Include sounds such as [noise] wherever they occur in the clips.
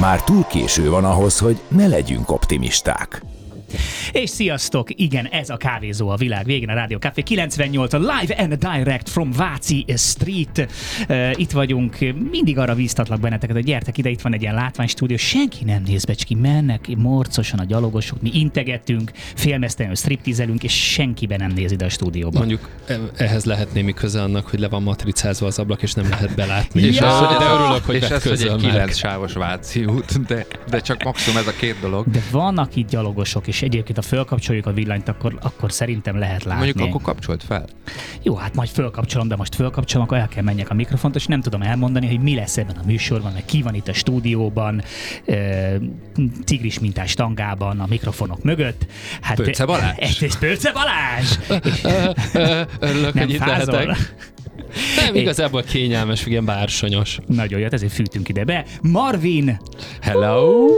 Már túl késő van ahhoz, hogy ne legyünk optimisták. És sziasztok! Igen, ez a kávézó a világ végén, a Rádió Café 98, a live and direct from Váci Street. Itt vagyunk, mindig arra bíztatlak benneteket, hogy gyertek ide, itt van egy ilyen látványstúdió, senki nem néz becski, mennek morcosan a gyalogosok, mi integetünk, félmeztelenül striptizelünk, és senkiben nem néz ide a stúdióban. Mondjuk e- ehhez lehet némi köze annak, hogy le van matricázva az ablak, és nem lehet belátni. Ja! És az, hogy de örülök, hogy és ez, hogy egy kilenc sávos Váci út, de, de csak maximum ez a két dolog. De vannak itt gyalogosok, és egyébként, ha fölkapcsoljuk a villanyt, akkor, akkor szerintem lehet látni. Mondjuk akkor kapcsolt fel. Jó, hát majd fölkapcsolom, de most fölkapcsolom, akkor el kell menjek a mikrofont, és nem tudom elmondani, hogy mi lesz ebben a műsorban, meg ki van itt a stúdióban, ö, tigris mintás tangában, a mikrofonok mögött. Hát, Pöcce Balázs? Ez, ez Pöcce Balázs! [laughs] Örülök, nem hogy itt lehetek. Nem, igazából kényelmes, igen, bársonyos. Nagyon jó, hát ezért fűtünk ide be. Marvin! Hello!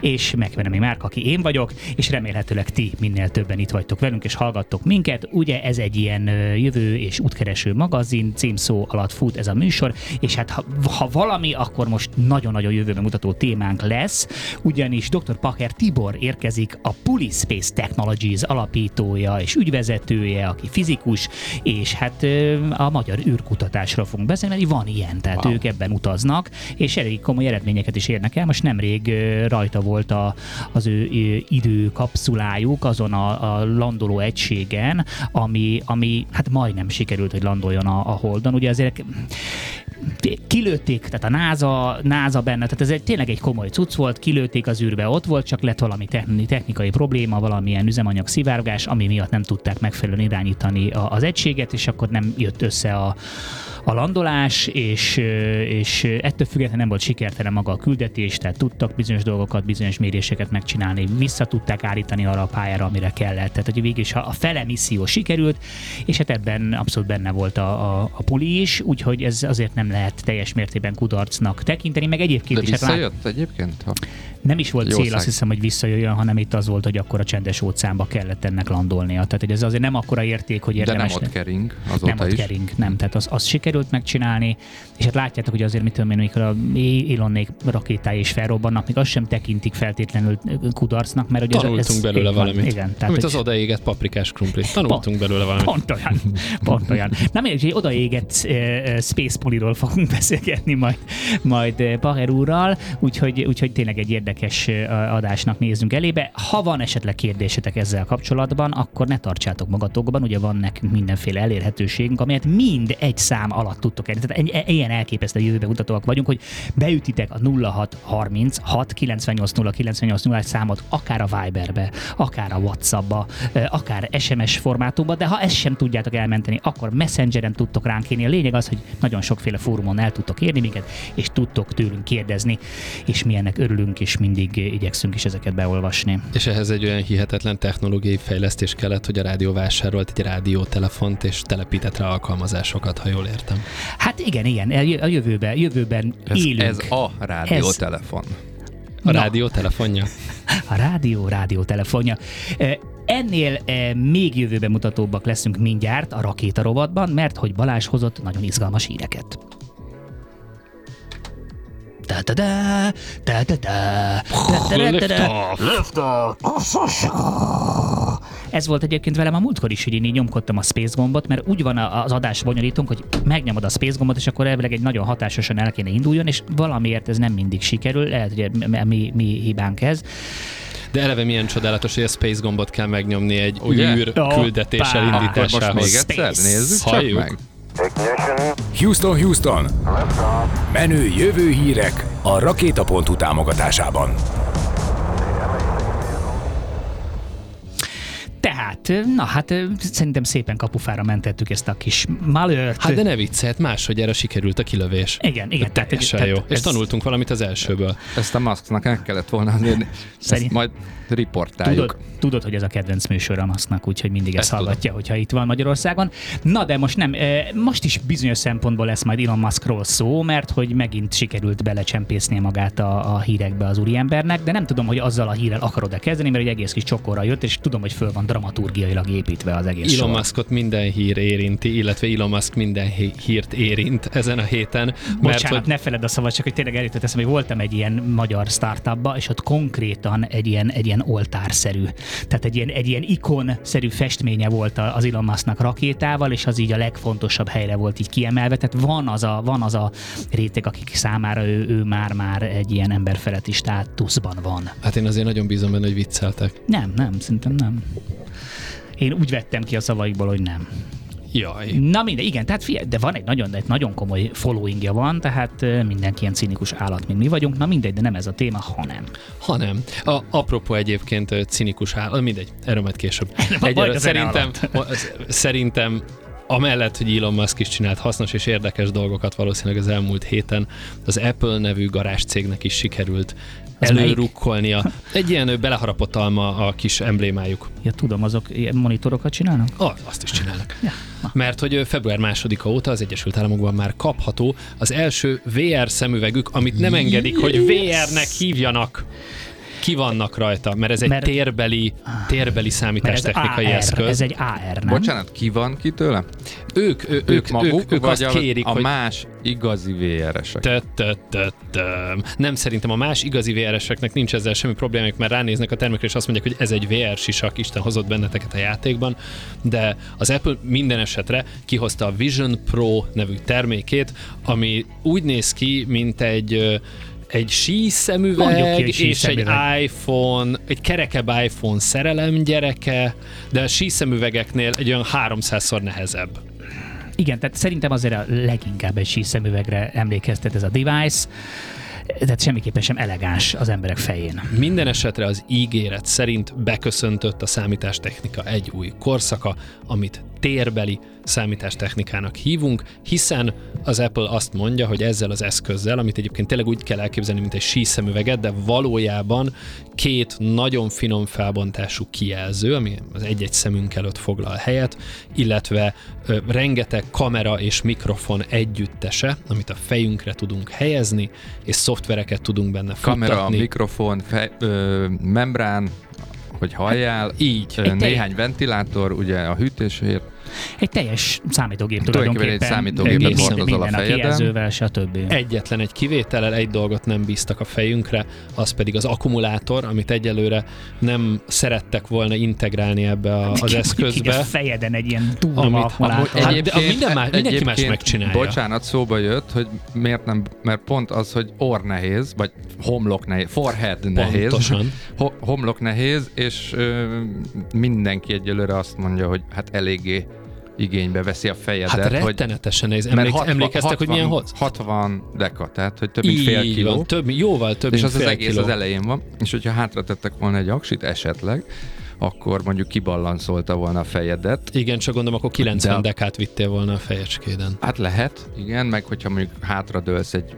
és megvenem Márk, aki én vagyok, és remélhetőleg ti minél többen itt vagytok velünk, és hallgattok minket. Ugye ez egy ilyen jövő és útkereső magazin, címszó alatt fut ez a műsor, és hát ha, ha valami, akkor most nagyon-nagyon jövőben mutató témánk lesz, ugyanis dr. Pacher Tibor érkezik, a Pulispace Technologies alapítója és ügyvezetője, aki fizikus, és hát a magyar űrkutatásra fogunk beszélni, mert van ilyen, tehát Wow. ők ebben utaznak, és elég komoly eredményeket is érnek el. Most nemrég rajta volt a, az ő időkapszulájuk azon a, a landoló egységen, ami, ami hát majdnem sikerült, hogy landoljon a, a Holdon. Ugye azért kilőtték, tehát a NASA, NASA benne, tehát ez egy, tényleg egy komoly cucc volt, kilőtték az űrbe, ott volt, csak lett valami techni- technikai probléma, valamilyen üzemanyag szivárgás, ami miatt nem tudták megfelelően irányítani a, az egységet, és akkor nem jött össze a, あ。A landolás, és, és ettől függetlenül nem volt sikertelen maga a küldetés, tehát tudtak bizonyos dolgokat, bizonyos méréseket megcsinálni, vissza tudták állítani arra a pályára, amire kellett. Tehát, hogy végig is a, fele misszió sikerült, és hát ebben abszolút benne volt a, a, a puli is, úgyhogy ez azért nem lehet teljes mértékben kudarcnak tekinteni, meg egyébként De is hát visszajött egyébként? Ha... nem is volt Jó cél, szág. azt hiszem, hogy visszajöjjön, hanem itt az volt, hogy akkor a csendes óceánba kellett ennek landolnia. Tehát, hogy ez azért nem akkora érték, hogy De nem érdemes. ott kering nem azóta ott is. kering, nem. Tehát az, az sikerült megcsinálni, és hát látjátok, hogy azért mit tudom én, amikor a Elonnék rakétái is felrobbannak, még azt sem tekintik feltétlenül kudarcnak, mert ugye Tanultunk ez, belőle így van, valamit. Igen, tehát, Amit hogy- az odaégett paprikás krumplit. Tanultunk belőle valamit. Pont olyan, pont olyan. Na mindegy, hogy odaégett uh, Space Poliról fogunk [laughs] beszélgetni majd, majd uh, Paher úrral, úgyhogy, úgyhogy tényleg egy érdekes uh, adásnak nézzünk elébe. Ha van esetleg kérdésetek ezzel kapcsolatban, akkor ne tartsátok magatokban, ugye van nekünk mindenféle elérhetőségünk, amelyet mind egy szám alatt tudtok elérni. Tehát ennyi- ilyen elképesztő jövőbe mutatóak vagyunk, hogy beütitek a 0630 6 98 0 98 0 számot akár a Viberbe, akár a Whatsappba, akár SMS formátumba, de ha ezt sem tudjátok elmenteni, akkor Messengeren tudtok ránk írni. A lényeg az, hogy nagyon sokféle fórumon el tudtok érni minket, és tudtok tőlünk kérdezni, és mi ennek örülünk, és mindig igyekszünk is ezeket beolvasni. És ehhez egy olyan hihetetlen technológiai fejlesztés kellett, hogy a rádió vásárolt egy rádiótelefont, és telepített rá alkalmazásokat, ha jól értem. Hát igen, igen, a jövőben, jövőben Ez, élünk. ez a rádiótelefon. A Na. rádió telefonja? [laughs] A rádió, rádiótelefonja. Ennél még jövőben mutatóbbak leszünk mindjárt a rakéta rovatban, mert hogy Balázs hozott nagyon izgalmas híreket. Da da da, da da da, da Ez volt egyébként velem a múltkor is, hogy én így nyomkodtam a space gombot, mert úgy van a- az adás bonyolítunk, hogy megnyomod a space gombot, és akkor elvileg egy nagyon hatásosan el kéne induljon, és valamiért ez nem mindig sikerül, lehet, hogy mi, mi, hibánk ez. De eleve milyen csodálatos, hogy a Space gombot kell megnyomni egy Ugye? űr küldetés Akkor most elindításához. még egyszer Space. nézzük csak Halljuk. meg. Houston, Houston! Menő jövő hírek a Rakéta.hu támogatásában. Tehát, na hát szerintem szépen kapufára mentettük ezt a kis malőrt. Hát de ne viccelt, másodjára sikerült a kilövés. Igen, igen. Tehát, Teljesen tehát jó. És ez- tanultunk valamit az elsőből. Ezt a Musknak meg kellett volna azért, ezt Szerint- majd riportáljuk. Tudod, tudod, hogy ez a kedvenc műsor a masznak, úgyhogy mindig ezt, Ezt tudom. hallgatja, hogyha itt van Magyarországon. Na de most nem, eh, most is bizonyos szempontból lesz majd Elon Muskról szó, mert hogy megint sikerült belecsempészni magát a, a hírekbe az úriembernek, de nem tudom, hogy azzal a hírrel akarod-e kezdeni, mert egy egész kis csokorra jött, és tudom, hogy föl van dramaturgiailag építve az egész Elon. Muskot minden hír érinti, illetve Elon Musk minden hí- hírt érint ezen a héten. Mert Bocsánat, hogy ne feled a szavat, csak hogy tényleg eljutott eszembe, hogy voltam egy ilyen magyar startupba, és ott konkrétan egy ilyen, egy ilyen oltárszerű, tehát egy ilyen, egy ilyen ikon-szerű festménye volt az Elon Musknak rakétával, és az így a legfontosabb helyre volt így kiemelve. Tehát van az a, van az a réteg, akik számára ő, ő már-már egy ilyen emberfeletti státuszban van. hát én azért nagyon bízom benne, hogy vicceltek. Nem, nem, szerintem nem. Én úgy vettem ki a szavaikból, hogy nem. Jaj. Na minden, igen, tehát figyelj, de van egy nagyon, egy nagyon komoly followingja van, tehát mindenki ilyen cinikus állat, mint mi vagyunk. Na mindegy, de nem ez a téma, hanem. hanem. A, apropó egyébként cinikus áll, mindegy, erről majd később. [laughs] Zene szerintem, szerintem amellett, hogy Elon Musk is csinált hasznos és érdekes dolgokat valószínűleg az elmúlt héten, az Apple nevű garázs cégnek is sikerült Az előrukkolnia. [laughs] Egy ilyen beleharapott alma a kis emblémájuk. Ja, tudom, azok ilyen monitorokat csinálnak? Ah, azt is csinálnak. Ja, na. Mert hogy február másodika óta az Egyesült Államokban már kapható az első VR szemüvegük, amit nem engedik, hogy VR-nek hívjanak. Ki vannak rajta, mert ez egy Mert- térbeli, térbeli ez számítástechnikai AR, eszköz. ez egy AR, nem? Bocsánat, ki van ki tőle? Ők, ő, ők, Ők maguk, ők, ők vagy azt kérik, a hogy más igazi VR-esek? Nem, szerintem a más igazi VR-eseknek nincs ezzel semmi problémájuk, mert ránéznek a termékre, és azt mondják, hogy ez egy VR sisak, Isten hozott benneteket a játékban, de az Apple minden esetre kihozta a Vision Pro nevű termékét, ami úgy néz ki, mint egy egy Mondjuk síszemüveg ki egy és egy iPhone, egy kerekebb iPhone szerelem gyereke, de a síszemüvegeknél egy olyan 300-szor nehezebb. Igen, tehát szerintem azért a leginkább egy síszemüvegre emlékeztet ez a device, tehát semmiképpen sem elegáns az emberek fején. Minden esetre az ígéret szerint beköszöntött a számítástechnika egy új korszaka, amit térbeli számítástechnikának hívunk, hiszen az Apple azt mondja, hogy ezzel az eszközzel, amit egyébként tényleg úgy kell elképzelni, mint egy síszemüveget, de valójában két nagyon finom felbontású kijelző, ami az egy-egy szemünk előtt foglal helyet, illetve ö, rengeteg kamera és mikrofon együttese, amit a fejünkre tudunk helyezni, és szoftvereket tudunk benne Kamera, futtatni. mikrofon, fej, ö, membrán, hogy halljál, Így. néhány ventilátor, ugye a hűtésért, Egy teljes számítógép Tulajdonképpen egy számítógépet Minden- hordozol a minden a fejeden. kijelzővel, stb. Egyetlen egy kivétellel egy dolgot nem bíztak a fejünkre, az pedig az akkumulátor, amit egyelőre nem szerettek volna integrálni ebbe a, az a eszközbe. fejeden egy ilyen túlma Amit- akkumulátor. Hát, de a minden más- mindenki más megcsinálja. Bocsánat, szóba jött, hogy miért nem, mert pont az, hogy orr nehéz, vagy homlok nehéz, forehead nehéz, Pontosan. [laughs] ho, homlok nehéz, és ö, mindenki egyelőre azt mondja, hogy hát eléggé igénybe veszi a fejedet, Hát hogy rettenetesen nehéz. Emlék, emlékeztek, hogy milyen hoz? 60 deka, tehát hogy több mint fél kiló. Van, több, jóval több, és mint az az fél egész kiló. az elején van, és hogyha hátratettek volna egy aksit esetleg, akkor mondjuk kiballanszolta volna a fejedet. Igen, csak gondolom, akkor 90 De- dekát vittél volna a fejecskéden. Hát lehet, igen, meg hogyha mondjuk hátradőlsz egy, egy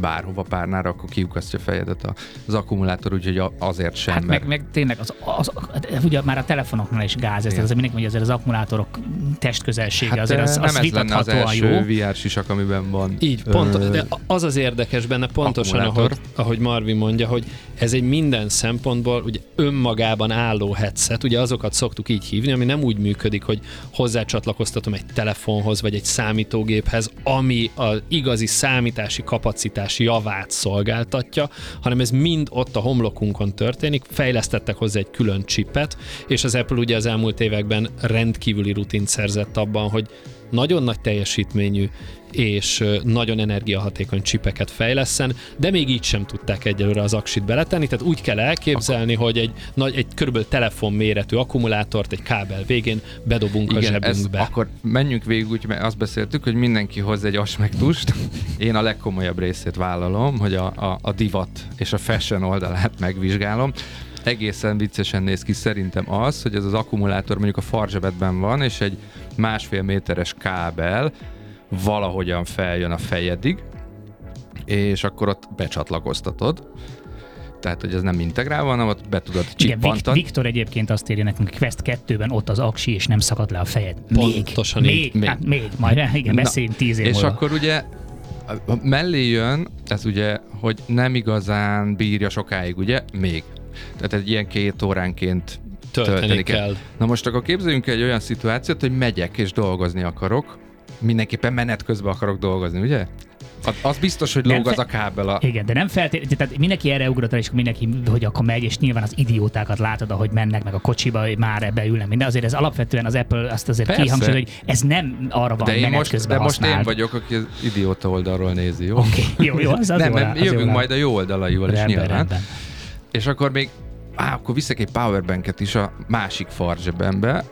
bárhova párnára, akkor kiukasztja fejedet az akkumulátor, úgyhogy azért sem, Hát mert meg, meg tényleg az, az, az, ugye már a telefonoknál is gáz, ez, azért mindenki mondja, azért az akkumulátorok testközelsége hát azért az, nem az ez lenne az vitathatóan jó. első VR sisak, amiben van. Így, pont, ö, de az az érdekes benne pontosan, akkumulátor. ahogy, ahogy Marvin mondja, hogy ez egy minden szempontból ugye önmagában álló headset, ugye azokat szoktuk így hívni, ami nem úgy működik, hogy hozzácsatlakoztatom egy telefonhoz, vagy egy számítógéphez, ami az igazi számítási kapacitás javát szolgáltatja, hanem ez mind ott a homlokunkon történik, fejlesztettek hozzá egy külön chipet, és az Apple ugye az elmúlt években rendkívüli rutint szerzett abban, hogy nagyon nagy teljesítményű és nagyon energiahatékony csipeket fejleszen, de még így sem tudták egyelőre az aksit beletenni, tehát úgy kell elképzelni, hogy egy, nagy, egy körülbelül telefon méretű akkumulátort egy kábel végén bedobunk a Igen, ez, zsebünkbe. akkor menjünk végig úgy, mert azt beszéltük, hogy mindenki hoz egy asmektust. Én a legkomolyabb részét vállalom, hogy a, a, a divat és a fashion oldalát megvizsgálom. Egészen viccesen néz ki szerintem az, hogy ez az akkumulátor mondjuk a farzsebedben van, és egy másfél méteres kábel valahogyan feljön a fejedig, és akkor ott becsatlakoztatod. Tehát, hogy ez nem integrálva, hanem ott be tudod Igen, csippantani. Viktor egyébként azt írja nekünk, hogy Quest 2-ben ott az aksi, és nem szakadt le a fejed. Még, Pontosan még, így. még, Még. hát még, majd [laughs] igen, beszéljünk tíz év És múlva. akkor ugye mellé jön, ez ugye, hogy nem igazán bírja sokáig, ugye? Még. Tehát egy ilyen két óránként Tölteni, tölteni kell. kell. Na most akkor képzeljünk egy olyan szituációt, hogy megyek és dolgozni akarok, mindenképpen menet közben akarok dolgozni, ugye? Az- Az biztos, hogy lóg az a kábel a... Igen, de nem feltétlenül, tehát mindenki erre ugrott rá, és mindenki, hogy akkor megy, és nyilván az idiótákat látod, ahogy mennek meg a kocsiba, hogy már ebbe ülnek minden. Azért ez alapvetően az Apple azt azért Persze. kihangsúlyozza, hogy ez nem arra van, De menet most, közben de most én vagyok, aki az idióta oldalról nézi, jó? Oké, jó, jó, az, az nem, jó az jó jövünk rá. majd a jó oldalaival is Rendben, nyilván. rendben. És akkor még, á, akkor viszek egy powerbanket is a másik farzsebembe,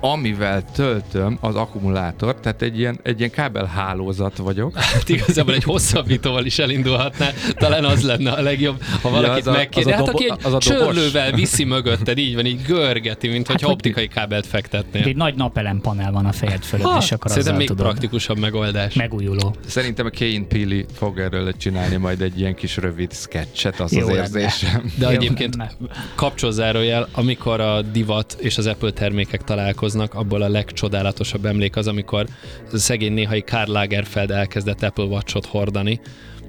amivel töltöm az akkumulátort, tehát egy ilyen, egy ilyen kábelhálózat vagyok. [laughs] Hát igazából egy hosszabbítóval is elindulhatná, talán az lenne a legjobb, ha valakit az a- megkérdezi. az a Hát aki egy az csörlővel [laughs] viszi mögötted, így van, így görgeti, mint Hát, hogy- optikai kábelt fektetnél. Egy nagy napelem panel van a fejed fölött, Ha, és akkor Szerintem azzal még tudod. praktikusabb megoldás. Megújuló. Szerintem a Kane Pili fog erről csinálni majd egy ilyen kis rövid sketchet, az Jó az érzésem. De Jó, egyébként kapcsolzárójel, amikor a divat és az Apple termékek találkoznak, abból a legcsodálatosabb emlék az, amikor szegény néhai Karl Lagerfeld elkezdett Apple Watch-ot hordani,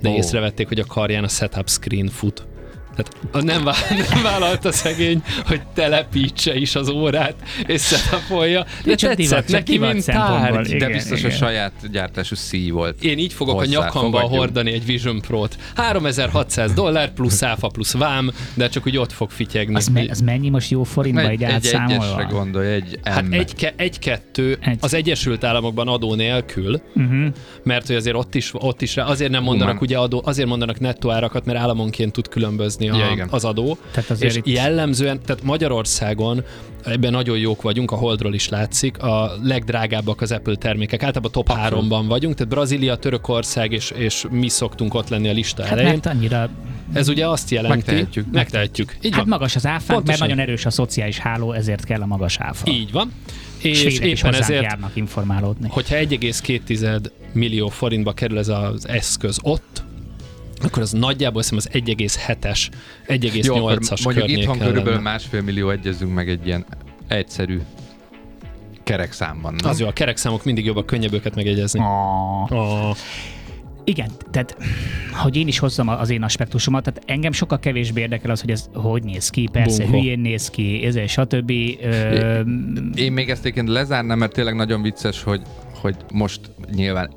de Ó. észrevették, hogy a karján a setup screen fut. Tehát a nem, vá- [laughs] nem vállalta szegény, hogy telepítse is az órát, és setupolja, de csak tetszett divat- neki, divat mint tárgy. Igen, De biztos, igen. hogy saját gyártású szíj volt. Én így fogok Hozzá, a nyakamba fogadjunk. hordani egy Vision Pro-t. 3600 dollár plusz áfa plusz vám, de csak úgy ott fog fityegni. Az, me, az mennyi most jó forintba Egy, egy egy egyesre átszámolva? gondolj, egy Hát M. egy, ke- egy-kettő Egy. az Egyesült Államokban adó nélkül, Uh-huh. mert hogy azért ott is, ott is azért nem mondanak Human. ugye adó, azért mondanak nettó árakat, mert államonként tud különbözni a, Ja, igen. az adó. Tehát azért és itt- jellemzően, tehát Magyarországon ebben nagyon jók vagyunk, a Holdról is látszik, a legdrágábbak az Apple termékek, általában top Abszolút. 3-ban vagyunk, tehát Brazília, Törökország és, és mi szoktunk ott lenni a lista Hát elején. mert annyira Ez ugye azt jelenti, Megtehetjük. megtehetjük. Így hát van. magas az mert Pontosan. nagyon erős a szociális háló, ezért kell a magas áfa. Így van. És Svédek is éppen ezért járnak informálódni. hogyha 1,2 millió forintba kerül ez az eszköz ott, akkor az nagyjából azt hiszem az 1,7-es, Jó, akkor 1,8-as mondjuk itthon körülbelül lenne. másfél millió egyezünk meg egy ilyen egyszerű kerek számban. Nem? Az jó, a kerekszámok mindig jobbak, könnyebb őket megegyezni. Oh. Oh. Igen, tehát hogy én is hozzam az én aspektusomat, tehát engem sokkal kevésbé érdekel az, hogy ez hogy néz ki, persze Bunkó. hülyén néz ki, ez stb. Ö, Én még ezt egyébként lezárnám, mert tényleg nagyon vicces, hogy, hogy most nyilván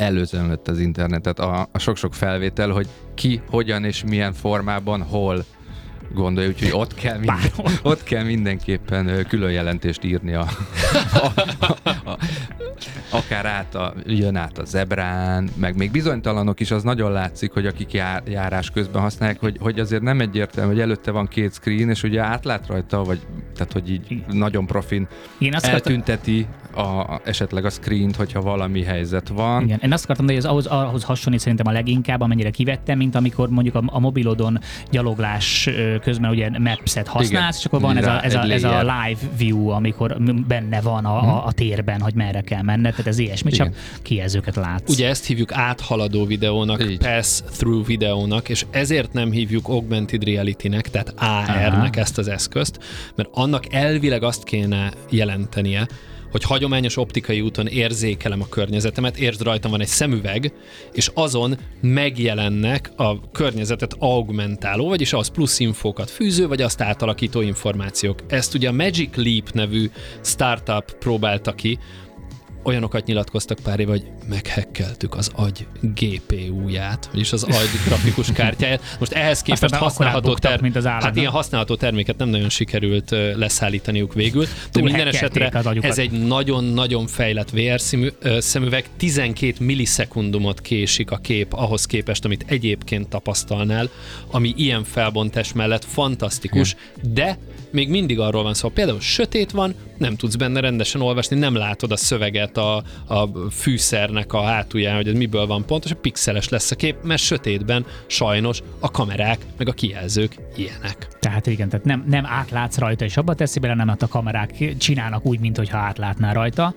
előzönlött az internetet a, a sok-sok felvétel, hogy ki, hogyan és milyen formában, hol gondolja, úgyhogy ott kell, minden, ott kell mindenképpen külön jelentést írni a, a, a, a akár át a, jön át a zebrán, meg még bizonytalanok is, az nagyon látszik, hogy akik jár, járás közben használják, hogy, hogy azért nem egyértelmű, hogy előtte van két screen, és ugye átlát rajta, vagy tehát, hogy így nagyon profin én azt eltünteti a, a, esetleg a screent, hogyha valami helyzet van. igen, én azt akartam, hogy ez ahhoz, ahhoz hasonlít szerintem a leginkább, amennyire kivettem, mint amikor mondjuk a, a mobilodon gyaloglás közben ugye Maps-et használsz, Igen. és akkor van ez a, ez, a, ez a live view, amikor benne van a, a, a térben, hogy merre kell menned, tehát ez ilyesmi, csak Igen. kijelzőket látsz. Ugye ezt hívjuk áthaladó videónak, Így. pass-through videónak, és ezért nem hívjuk augmented reality-nek, tehát AR-nek ezt az eszközt, mert annak elvileg azt kéne jelentenie, hogy hagyományos optikai úton érzékelem a környezetemet, értsd rajtam van egy szemüveg, és azon megjelennek a környezetet augmentáló, vagyis az plusz infókat fűző, vagy azt átalakító információk. Ezt ugye a Magic Leap nevű startup próbálta ki, olyanokat nyilatkoztak pár év, hogy meghekkeltük az agy GPU-ját, vagyis az agy [laughs] grafikus kártyáját. Most ehhez képest használható, elbuktak, ter- mint az állat, hát ilyen használható terméket nem nagyon sikerült leszállítaniuk végül. De minden esetre ez egy nagyon-nagyon fejlett VR szemüveg, 12 millisekundumot késik a kép ahhoz képest, amit egyébként tapasztalnál, ami ilyen felbontás mellett fantasztikus, de még mindig arról van szó, például sötét van, nem tudsz benne rendesen olvasni, nem látod a szöveget a, a fűszernek a hátulján, hogy ez miből van pontos, pixeles lesz a kép, mert sötétben sajnos a kamerák meg a kijelzők ilyenek. Tehát igen, tehát nem, nem átlátsz rajta, és abba teszi bele, nem hát a kamerák csinálnak úgy, mint hogyha átlátnál rajta.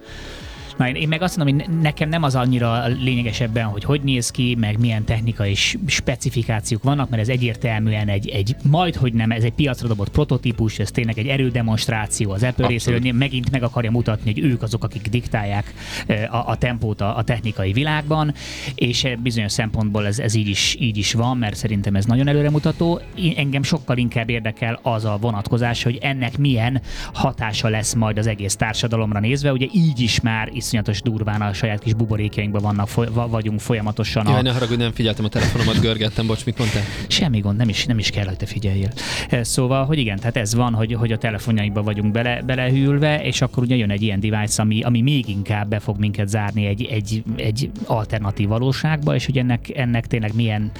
Na, én, meg azt mondom, hogy ne- nekem nem az annyira lényeges ebben, hogy hogy néz ki, meg milyen technikai specifikációk vannak, mert ez egyértelműen egy, egy majd, hogy nem, ez egy piacra dobott prototípus, ez tényleg egy erődemonstráció az Apple részéről, megint meg akarja mutatni, hogy ők azok, akik diktálják eh, a, a tempót a, a technikai világban, és eh, bizonyos szempontból ez, ez így, is, így is van, mert szerintem ez nagyon előremutató. Én, engem sokkal inkább érdekel az a vonatkozás, hogy ennek milyen hatása lesz majd az egész társadalomra nézve. Ugye így is már iszonyatos durván a saját kis buborékjainkban vannak, vagyunk folyamatosan. Jaj, A, ne haragudj, nem figyeltem a telefonomat, görgettem, bocs, mit mondtál? Semmi gond, nem is, nem is kell, hogy te figyeljél. Eh, Szóval, hogy igen, tehát ez van, hogy, hogy a telefonjainkba vagyunk bele, belehűlve, és akkor ugye jön egy ilyen device, ami, ami még inkább be fog minket zárni egy, egy, egy alternatív valóságba, és hogy ennek, ennek tényleg milyen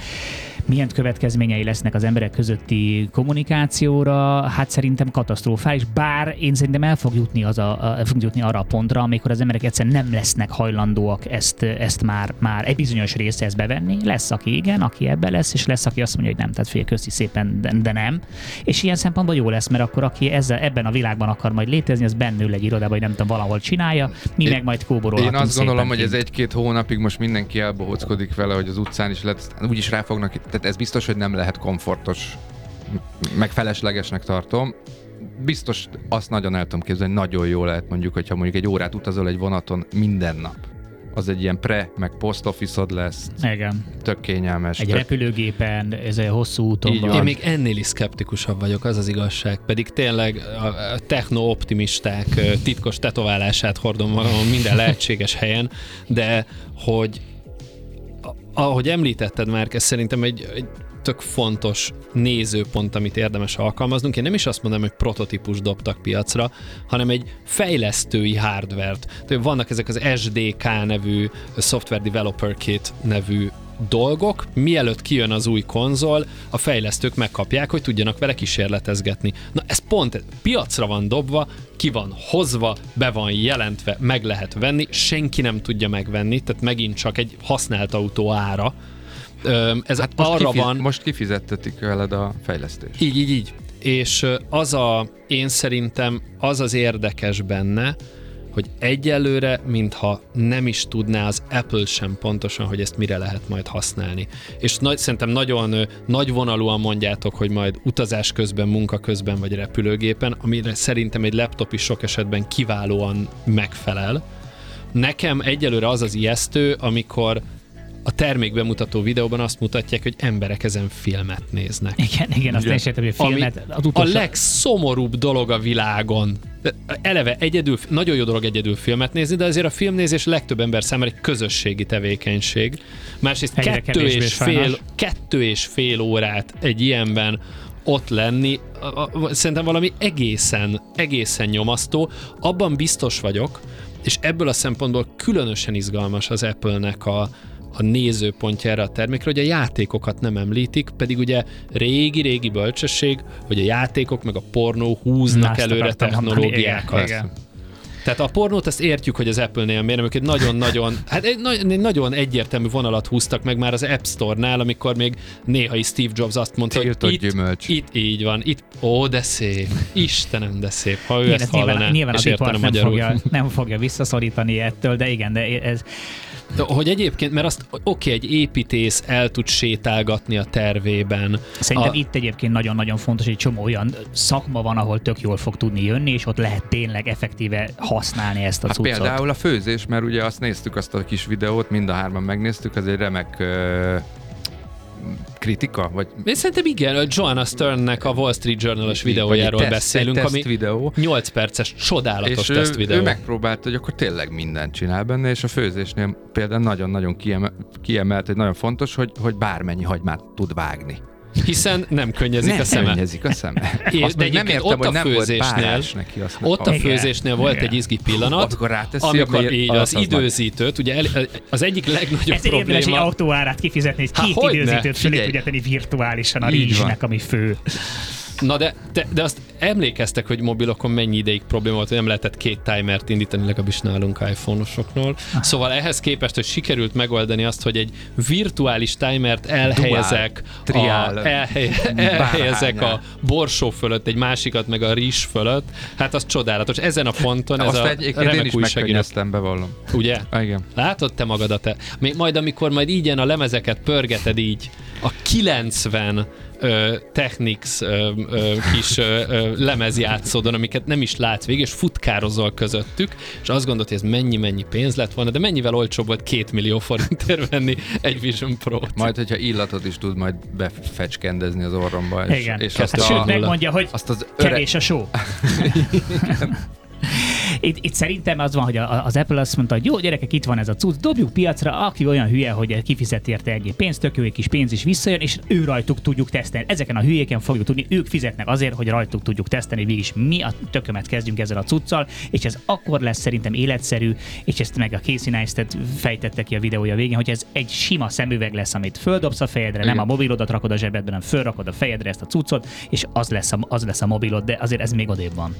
milyen következményei lesznek az emberek közötti kommunikációra, hát szerintem katasztrofális, bár én szerintem el fog jutni, az a, a, fog jutni arra a pontra, amikor az emberek egyszerűen nem lesznek hajlandóak ezt, ezt már, már egy bizonyos része ezt bevenni. Lesz, aki igen, aki ebbe lesz, és lesz, aki azt mondja, hogy nem, tehát fél köszi szépen, de, de nem. És ilyen szempontból jó lesz, mert akkor aki ezzel, ebben a világban akar majd létezni, az bennül egy irodában, vagy nem tudom, valahol csinálja, mi Én- meg majd kóborolhatunk Én azt gondolom, szépen hogy ez egy-két hónapig most mindenki elbohockodik vele, hogy az utcán is lehet, úgyis rá fognak, tehát ez biztos, hogy nem lehet komfortos, meg feleslegesnek tartom. Biztos azt nagyon el tudom képzelni, nagyon jó lehet mondjuk, hogyha mondjuk egy órát utazol egy vonaton minden nap. Az egy ilyen pre, meg post office lesz, Igen. tök kényelmes. Egy tök... repülőgépen, ez egy hosszú úton Így van. Én még ennél is szkeptikusabb vagyok, az az igazság. Pedig tényleg a techno-optimisták titkos tetoválását hordom magamon minden lehetséges helyen, de hogy ahogy említetted már, ez szerintem egy, egy tök fontos nézőpont, amit érdemes alkalmaznunk. Én nem is azt mondom, hogy prototípus dobtak piacra, hanem egy fejlesztői hardvert. Tehát vannak ezek az SDK nevű Software Developer Kit nevű dolgok, mielőtt kijön az új konzol, a fejlesztők megkapják, hogy tudjanak vele kísérletezgetni. Na ez pont piacra van dobva, ki van hozva, be van jelentve, meg lehet venni, senki nem tudja megvenni, tehát megint csak egy használt autó ára. Ez hát most, arra kifiz- van, most kifizettetik veled a fejlesztést. így, így, így. És az a, én szerintem az az érdekes benne, hogy egyelőre, mintha nem is tudná az Apple sem pontosan, hogy ezt mire lehet majd használni. És nagy, szerintem nagyon ö, nagyvonalúan mondjátok, hogy majd utazás közben, munka közben vagy repülőgépen, amire szerintem egy laptop is sok esetben kiválóan megfelel. Nekem egyelőre az az ijesztő, amikor a termékbemutató videóban azt mutatják, hogy emberek ezen filmet néznek. Igen, igen, azt is értem, hogy a Ami filmet, az a utolsó... legszomorúbb dolog a világon. Eleve egyedül, nagyon jó dolog egyedül filmet nézni, de azért a filmnézés legtöbb ember számára egy közösségi tevékenység. Másrészt Egyre kettő és, sajnos. fél, kettő és fél órát egy ilyenben ott lenni, a- a- szerintem valami egészen, egészen nyomasztó. Abban biztos vagyok, és ebből a szempontból különösen izgalmas az Apple-nek a, a nézőpontja erre a termékre, hogy a játékokat nem említik, pedig ugye régi-régi bölcsesség, hogy a játékok meg a pornó húznak Na, ezt előre technológiákat. igen, igen. Tehát a pornót azt értjük, hogy az Apple-nél miért, egy nagyon-nagyon, hát egy, egy nagyon egyértelmű vonalat húztak meg már az App Store-nál, amikor még néha is Steve Jobs azt mondta, Tiltott hogy itt, gyümölcs. itt így van, itt, ó, de szép, Istenem, de szép, ha ő Igen, ezt ezt nyilván, hallaná, nyilván és az nem magyarul. fogja, nem fogja visszaszorítani ettől, de igen, de ez, Hogy egyébként, mert azt oké, egy építész el tud sétálgatni a tervében. Szerintem a, itt egyébként nagyon-nagyon fontos, hogy egy csomó olyan szakma van, ahol tök jól fog tudni jönni, és ott lehet tényleg effektíve használni ezt a Hát cuccot. például a főzés, mert ugye azt néztük, azt a kis videót, mind a hárman megnéztük, ez egy remek uh, kritika, vagy Én szerintem igen, a Joanna Sternnek a Wall Street Journal-os videójáról teszt- beszélünk, ami videó. 8 perces, csodálatos és ő, teszt videó. ő megpróbált, hogy akkor tényleg mindent csinál benne, és a főzésnél például nagyon-nagyon kiemel, kiemelt, hogy nagyon fontos, hogy, hogy bármennyi hagymát tud vágni. Hiszen nem könnyezik nem a szeme. könnyezik a szeme. É, Azt de nem értem, ott hogy a nem volt főzésnél- párás neki. Azt Ott a Igen. főzésnél volt Igen. egy izgi pillanat, Amikor ráteszi amikor így az- az, az időzítőt, ugye el, az egyik legnagyobb Ez érdemes egy probléma, autóárát kifizetni, hogy Há, két hogyne, időzítőt fölé tudja tenni virtuálisan a rizsnek, ami fő. Na de, de, de azt emlékeztek, hogy mobilokon mennyi ideig probléma volt, hogy nem lehetett két timert indítani, legalábbis nálunk iPhone-osoknól. Szóval ehhez képest, hogy sikerült megoldani azt, hogy egy virtuális timert elhelyezek, triál, a, elhely, elhelyezek a borsó fölött, egy másikat meg a rizs fölött, hát az csodálatos. Ezen a ponton ez Azt a egyébként én remek is megkönnyeztem, bevallom. Ugye? Ah, Igen. Látod te magadat? -e? Majd, amikor majd így a lemezeket pörgeted így, a 90 ö, Technics ö, ö, kis ö, ö, lemezjátszódon, amiket nem is látsz végig, és futkározol közöttük, és azt gondolod, hogy ez mennyi-mennyi pénz lett volna, de mennyivel olcsóbb volt két millió forintért venni egy Vision Pro-t. Majd, hogyha illatot is tud majd befecskendezni az orromba. És, Igen. és Hát azt, sőt, a, megmondja, hogy azt az öreg, kevés a só. [laughs] Itt, itt szerintem az van, hogy az Apple azt mondta, hogy jó gyerekek, itt van ez a cucc, dobjuk piacra, aki olyan hülye, hogy kifizet érte egy pénzt, tök jó, egy kis pénz is visszajön, és ő rajtuk tudjuk tesztelni. Ezeken a hülyéken fogjuk tudni, ők fizetnek azért, hogy rajtuk tudjuk tesztelni, végig is mi a tökömet kezdjünk ezzel a cuccal, és ez akkor lesz szerintem életszerű, és ezt meg a Casey Neistat fejtette ki a videója végén, hogy ez egy sima szemüveg lesz, amit földobsz a fejedre, nem Igen. a mobilodat rakod a zsebedbe, hanem fölrakod a fejedre ezt a cuccot, és az lesz a, az lesz a mobilod, de azért ez még odébb van.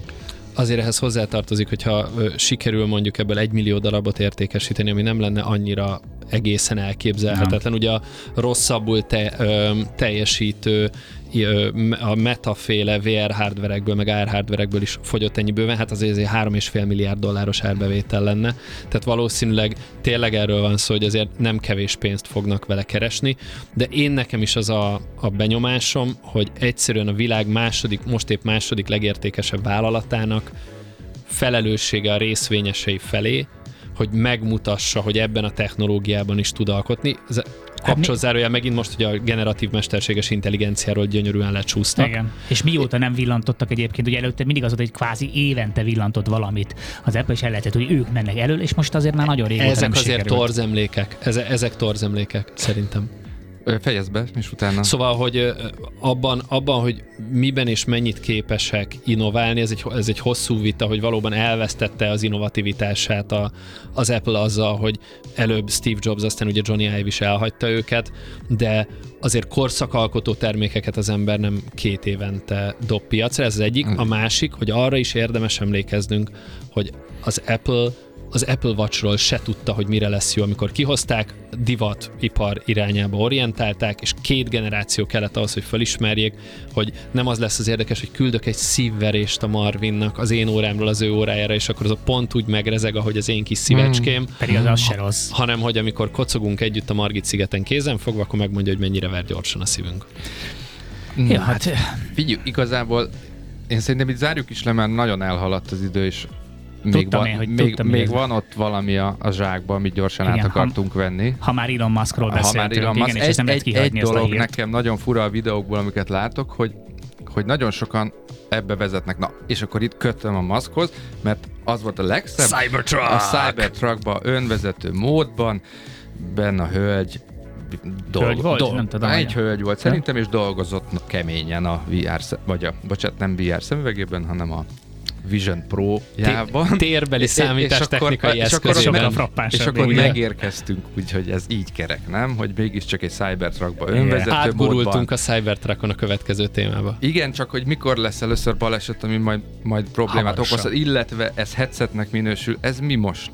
Azért ehhez hozzátartozik, hogyha sikerül mondjuk ebből egy millió darabot értékesíteni, ami nem lenne annyira egészen elképzelhetetlen. Ugye a rosszabbul te, ö, teljesítő a metaféle VR hardverekből, meg AR hardverekből is fogyott ennyi bőven, hát azért ez 3,5 milliárd dolláros árbevétel lenne. Tehát valószínűleg tényleg erről van szó, hogy azért nem kevés pénzt fognak vele keresni, de én nekem is az a, a benyomásom, hogy egyszerűen a világ második, most épp második legértékesebb vállalatának felelőssége a részvényesei felé, hogy megmutassa, hogy ebben a technológiában is tud alkotni. Ez kapcsolzárója megint most, hogy a generatív mesterséges intelligenciáról gyönyörűen lecsúsztak. Igen. És mióta nem villantottak egyébként, ugye előtte mindig az volt, hogy kvázi évente villantott valamit. Az Apple is el lehetett, hogy ők mennek elől, és most azért már nagyon régóta Ezek nem azért sikerült. torzemlékek. Eze, ezek torzemlékek, szerintem. Fejezd be, és utána. Szóval, hogy abban, abban, hogy miben és mennyit képesek innoválni, ez egy, ez egy hosszú vita, hogy valóban elvesztette az innovativitását a, az Apple azzal, hogy előbb Steve Jobs, aztán ugye Johnny Ive is elhagyta őket, de azért korszakalkotó termékeket az ember nem két évente dob piacra, ez az egyik. A másik, hogy arra is érdemes emlékeznünk, hogy az Apple az Apple Watchról se tudta, hogy mire lesz jó, amikor kihozták, divat ipar irányába orientálták, és két generáció kellett ahhoz, hogy felismerjék, hogy nem az lesz az érdekes, hogy küldök egy szívverést a Marvinnak az én órámról az ő órájára, és akkor az a pont úgy megrezeg, ahogy az én kis szívecském, Pedig az, az se rossz. hanem hogy amikor kocogunk együtt a Margit szigeten kézen fogva, akkor megmondja, hogy mennyire ver gyorsan a szívünk. Na, Ja, hát Figyelj, igazából én szerintem itt zárjuk is le, mert nagyon elhaladt az idő, és még, Tudtam van, én, hogy még, tudtam, még van ott valami a, a zsákban, amit gyorsan Igen, át ha- akartunk venni. ha már Elon Muskról Ha már beszéltünk, Elon igen, Musk, és ezt egy, nem lehet egy, egy kihagyni dolog nekem nagyon fura a videókból, amiket látok, hogy, hogy nagyon sokan ebbe vezetnek. Na, és akkor itt kötöm a maszkhoz, mert az volt a legszebb. Cybertruck! A Cybertruckban, önvezető módban, benne a hölgy Hölgy volt? Nem tudom, Egy hogy- hölgy volt szerintem, és dolgozott keményen a VR, vagy a, bocsánat, nem VR szemüvegében, hanem a Vision Pro-jában. Térbeli És- és számítástechnikai eszközében. frappánsabb És akkor végül. megérkeztünk, úgyhogy ez így kerek, nem? Hogy mégiscsak egy Cybertruckba önvezető módban. Átgurultunk a Cybertruckon a következő témába. Igen, csak hogy mikor lesz először baleset, ami majd, majd problémát Hamarosan. okozhat, illetve ez headsetnek minősül, ez mi most?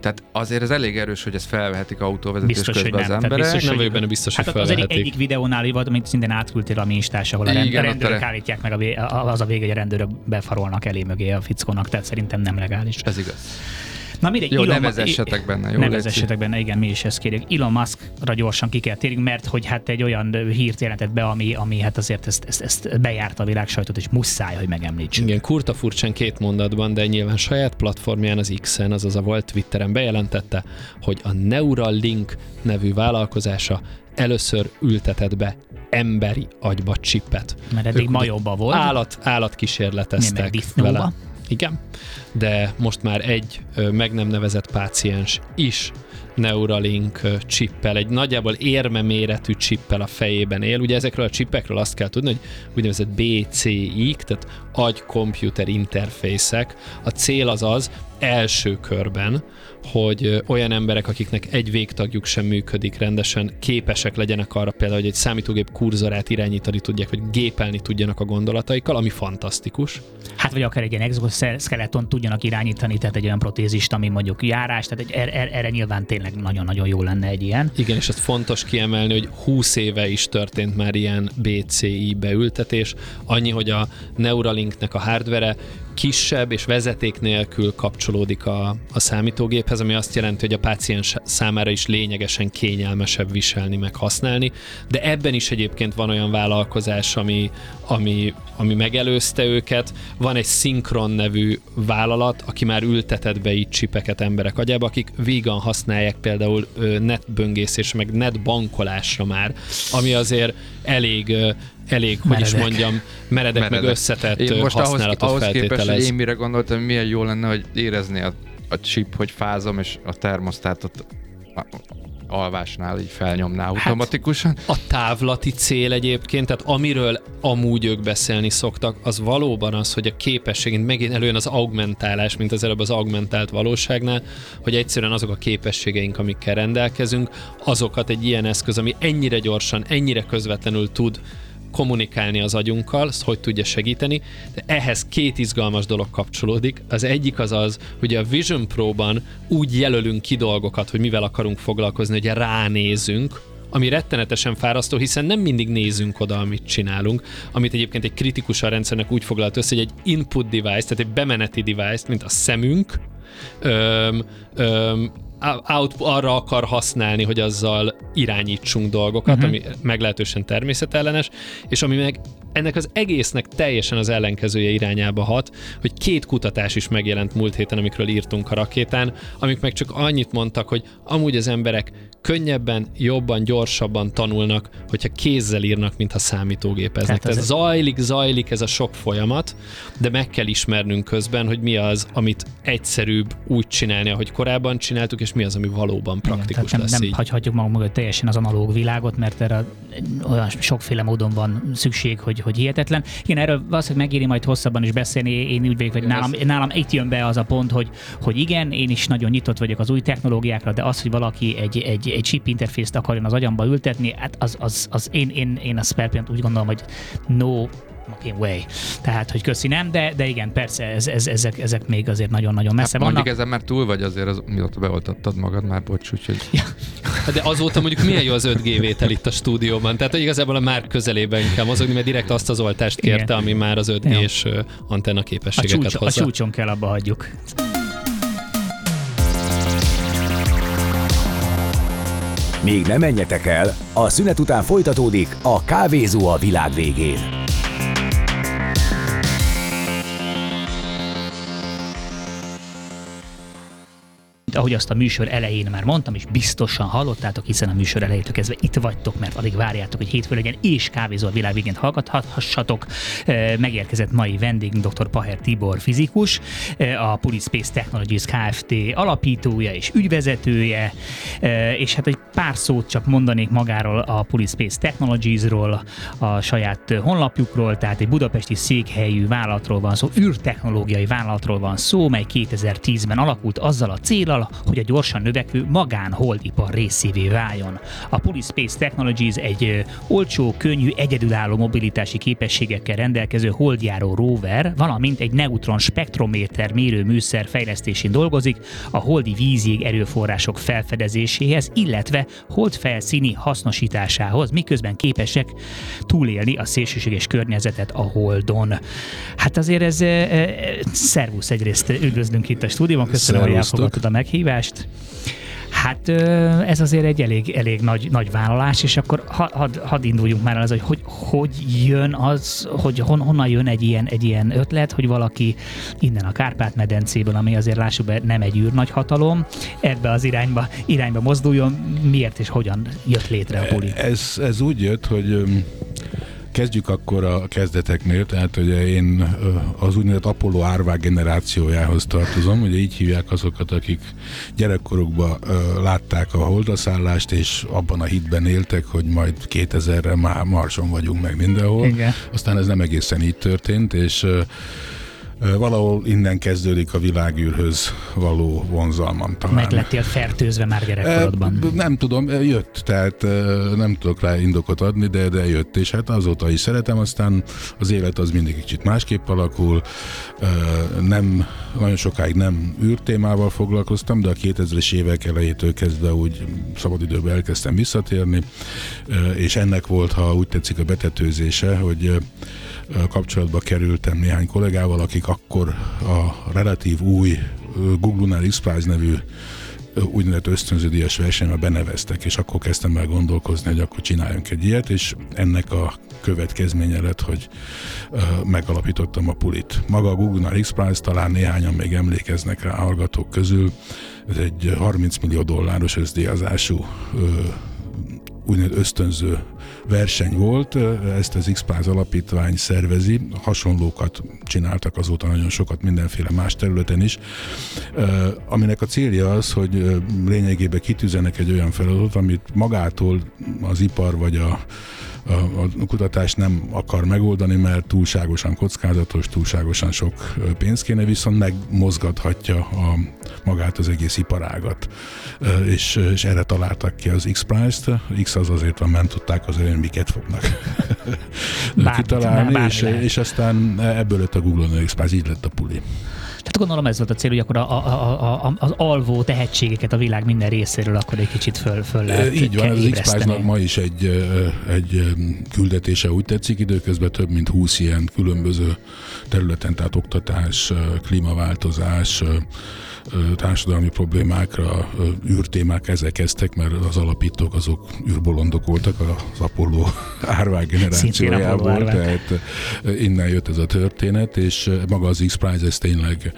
Tehát azért ez elég erős, hogy ezt felvehetik autóvezetés Biztos, hogy közben nem. az emberek. biztos, Nem hogy- vagyok benne biztos, Hát hogy az egyik, felvehetik. egyik videónál volt, amit szintén átküldtél a mi Instás, ahol a rend, Igen, ott rendőrök a- állítják meg, a a- az a vége, hogy a rendőrök befarolnak elé mögé a fickónak, tehát szerintem nem legális. Ez igaz. Na mindegy, Jó, Elon ne Ma- vezessetek benne, jó? Ne Léci? vezessetek benne, igen, mi is ezt kérjük. Elon Muskra gyorsan ki kell térjünk, mert hogy hát egy olyan hírt jelentett be, ami, ami hát azért ezt, ezt, ezt bejárta a világ sajtot, és muszáj, hogy megemlítsük. Igen, kurta furcsán két mondatban, de nyilván saját platformján, az X-en, azaz a volt Twitteren bejelentette, hogy a Neuralink nevű vállalkozása először ültetett be emberi agyba csippet. Mert eddig Ők volt. Állat, állatkísérleteztek Nem, meg disznóba. Igen, de most már egy meg nem nevezett páciens is Neuralink csippel, egy nagyjából érme méretű csippel a fejében él. Ugye ezekről a csippekről azt kell tudni, hogy úgynevezett BCI-k, tehát agy-computer interfészek. A cél az az, első körben, hogy olyan emberek, akiknek egy végtagjuk sem működik rendesen, képesek legyenek arra például, hogy egy számítógép kurzorát irányítani tudják, vagy gépelni tudjanak a gondolataikkal, ami fantasztikus. Hát vagy akár egy ilyen exoskeleton tudjanak irányítani, tehát egy olyan protézist, ami mondjuk járás, tehát egy, erre, erre nyilván tényleg nagyon-nagyon jó lenne egy ilyen. Igen, és ezt fontos kiemelni, hogy 20 éve is történt már ilyen BCI beültetés, annyi, hogy a Neuralinknek a hardvere kisebb és vezeték nélkül kapcsolódik a, a számítógéphez, ami azt jelenti, hogy a páciens számára is lényegesen kényelmesebb viselni, meg használni, de ebben is egyébként van olyan vállalkozás, ami, ami, ami megelőzte őket. Van egy Synchron nevű vállalat, aki már ültetett be így csipeket emberek agyába, akik vígan használják például netböngészés, meg netbankolásra már, ami azért elég elég, meredek. hogy is mondjam, meredek, meredek. meg összetett én most használatot ahhoz, ahhoz képest, hogy én mire gondoltam, milyen jó lenne, hogy érezni a, a chip, hogy fázom, és a termosztátot alvásnál így felnyomná hát, automatikusan. Hát, a távlati cél egyébként, tehát amiről amúgy ők beszélni szoktak, az valóban az, hogy a képességünk megint előjön az augmentálás, mint az előbb az augmentált valóságnál, hogy egyszerűen azok a képességeink, amikkel rendelkezünk, azokat egy ilyen eszköz, ami ennyire gyorsan, ennyire közvetlenül tud kommunikálni az agyunkkal, azt hogy tudja segíteni, de ehhez két izgalmas dolog kapcsolódik. Az egyik az az, hogy a Vision Pro-ban úgy jelölünk ki dolgokat, hogy mivel akarunk foglalkozni, hogy ránézünk, ami rettenetesen fárasztó, hiszen nem mindig nézünk oda, amit csinálunk, amit egyébként egy kritikus a rendszernek úgy foglalt össze, hogy egy input device, tehát egy bemeneti device, mint a szemünk, öm, öm, out, arra akar használni, hogy azzal irányítsunk dolgokat, uh-huh. ami meglehetősen természetellenes, és ami meg ennek az egésznek teljesen az ellenkezője irányába hat, hogy két kutatás is megjelent múlt héten, amikről írtunk a rakétán, amik meg csak annyit mondtak, hogy amúgy az emberek könnyebben, jobban, gyorsabban tanulnak, hogyha kézzel írnak, mintha számítógépeznek. Tehát, Tehát zajlik, zajlik ez a sok folyamat, de meg kell ismernünk közben, hogy mi az, amit egyszerűbb úgy csinálni, ahogy korábban csináltuk, és mi az, ami valóban praktikus Igen, lesz nem, így. Nem hagyhatjuk magunk mögött teljesen az analóg világot, mert erre olyan sokféle módon van szükség, hogy, hogy hihetetlen. Igen, erről valószínűleg megéri majd hosszabban is beszélni. Én úgy vagyok, hogy nálam, nálam itt jön be az a pont, hogy, hogy igen, én is nagyon nyitott vagyok az új technológiákra, de az, hogy valaki egy, egy egy, chip interfészt akarjon az agyamba ültetni, hát az, az, az én, én, én a Sperpiant úgy gondolom, hogy no fucking way. Tehát, hogy köszi nem, de, de igen, persze, ez, ez, ezek, ezek még azért nagyon-nagyon messze hát vannak. Mondjuk ezen már túl vagy azért, az, mióta beoltattad magad már, bocs, úgyhogy... Ja. Hát de azóta mondjuk milyen jó az 5G vétel itt a stúdióban. Tehát, hogy igazából a már közelében kell mozogni, mert direkt azt az oltást kérte, igen. ami már az 5G-s antenna képességeket a csúcs, hozza. A csúcson kell abba hagyjuk. Még nem menjetek el, a szünet után folytatódik a Kávézó a világ végén. Ahogy azt a műsor elején már mondtam, és biztosan hallottátok, hiszen a műsor elejétől kezdve itt vagytok, mert addig várjátok, hogy hétfő legyen, és kávézó a világ végén hallgathassatok. Megérkezett mai vendég dr. Paher Tibor fizikus, a Space Technologies Kft. alapítója és ügyvezetője, és hát egy pár szót csak mondanék magáról a Space Technologies-ról, a saját honlapjukról, tehát egy budapesti székhelyű vállalatról van szó, űrtechnológiai vállalatról van szó, mely 2010-ben alakult azzal a célral, céllal, hogy a gyorsan növekvő magánholdipar részévé váljon. A Polyspace Technologies egy olcsó, könnyű, egyedülálló mobilitási képességekkel rendelkező holdjáró rover, valamint egy neutron spektrométer mérő műszer fejlesztésén dolgozik, a holdi vízjég erőforrások felfedezéséhez, illetve holdfelszíni hasznosításához, miközben képesek túlélni a szélsőséges környezetet a holdon. Hát azért ez e, e, szervusz egyrészt üdvözlünk itt a stúdióban, köszönöm, hogy elfogadtad a meg meghívást. Hát ez azért egy elég, elég nagy, nagy vállalás, és akkor hadd had induljunk már az, hogy, hogy hogy jön az, hogy hon, honnan jön egy ilyen, egy ilyen ötlet, hogy valaki innen a Kárpát-medencéből, ami azért lássuk be nem egy űrnagy hatalom, ebbe az irányba, irányba mozduljon, miért és hogyan jött létre a puli? Ez, ez úgy jött, hogy Kezdjük akkor a kezdeteknél, tehát ugye én az úgynevezett Apollo árvák generációjához tartozom, ugye így hívják azokat, akik gyerekkorukban látták a holdaszállást, és abban a hitben éltek, hogy majd 2000-re már Marson vagyunk meg mindenhol. Igen. Aztán ez nem egészen így történt, és Valahol innen kezdődik a világűrhöz való vonzalmam talán. Meg lettél fertőzve már gyerekkorodban. Nem tudom, jött, tehát nem tudok rá indokot adni, de, de jött, és hát azóta is szeretem, aztán az élet az mindig kicsit másképp alakul, nem, nagyon sokáig nem űrtémával foglalkoztam, de a 2000-es évek elejétől kezdve úgy szabadidőben elkezdtem visszatérni, és ennek volt, ha úgy tetszik a betetőzése, hogy kapcsolatba kerültem néhány kollégával, akik akkor a relatív új Google-nál X-Prize nevű úgynevezett ösztönződíjas versenybe beneveztek, és akkor kezdtem el gondolkozni, hogy akkor csináljunk egy ilyet, és ennek a következménye lett, hogy megalapítottam a pulit. Maga a Google-nál X-Prize, talán néhányan még emlékeznek rá hallgatók közül, ez egy 30 millió dolláros összdíjazású úgynevezett ösztönző verseny volt, ezt az x alapítvány szervezi, hasonlókat csináltak azóta nagyon sokat mindenféle más területen is, aminek a célja az, hogy lényegében kitűzenek egy olyan feladatot, amit magától az ipar vagy a a, a kutatás nem akar megoldani, mert túlságosan kockázatos, túlságosan sok pénz kéne, viszont megmozgathatja a, magát az egész iparágat. És, és erre találtak ki az X-Prize-t. X az azért van, nem tudták azért, hogy miket fognak [laughs] kitalálni, és, és aztán ebből lett a Google-on X-Prize, így lett a puli. Tehát gondolom ez volt a cél, hogy akkor a, a, a, az alvó tehetségeket a világ minden részéről akkor egy kicsit föl, föl lehet Így van, az x ma is egy, egy küldetése úgy tetszik, időközben több mint 20 ilyen különböző területen, tehát oktatás, klímaváltozás, társadalmi problémákra, űrtémák ezek kezdtek, mert az alapítók azok űrbolondok voltak, az Apollo [laughs] árvák generációjából, tehát innen jött ez a történet, és maga az X-Prize ez tényleg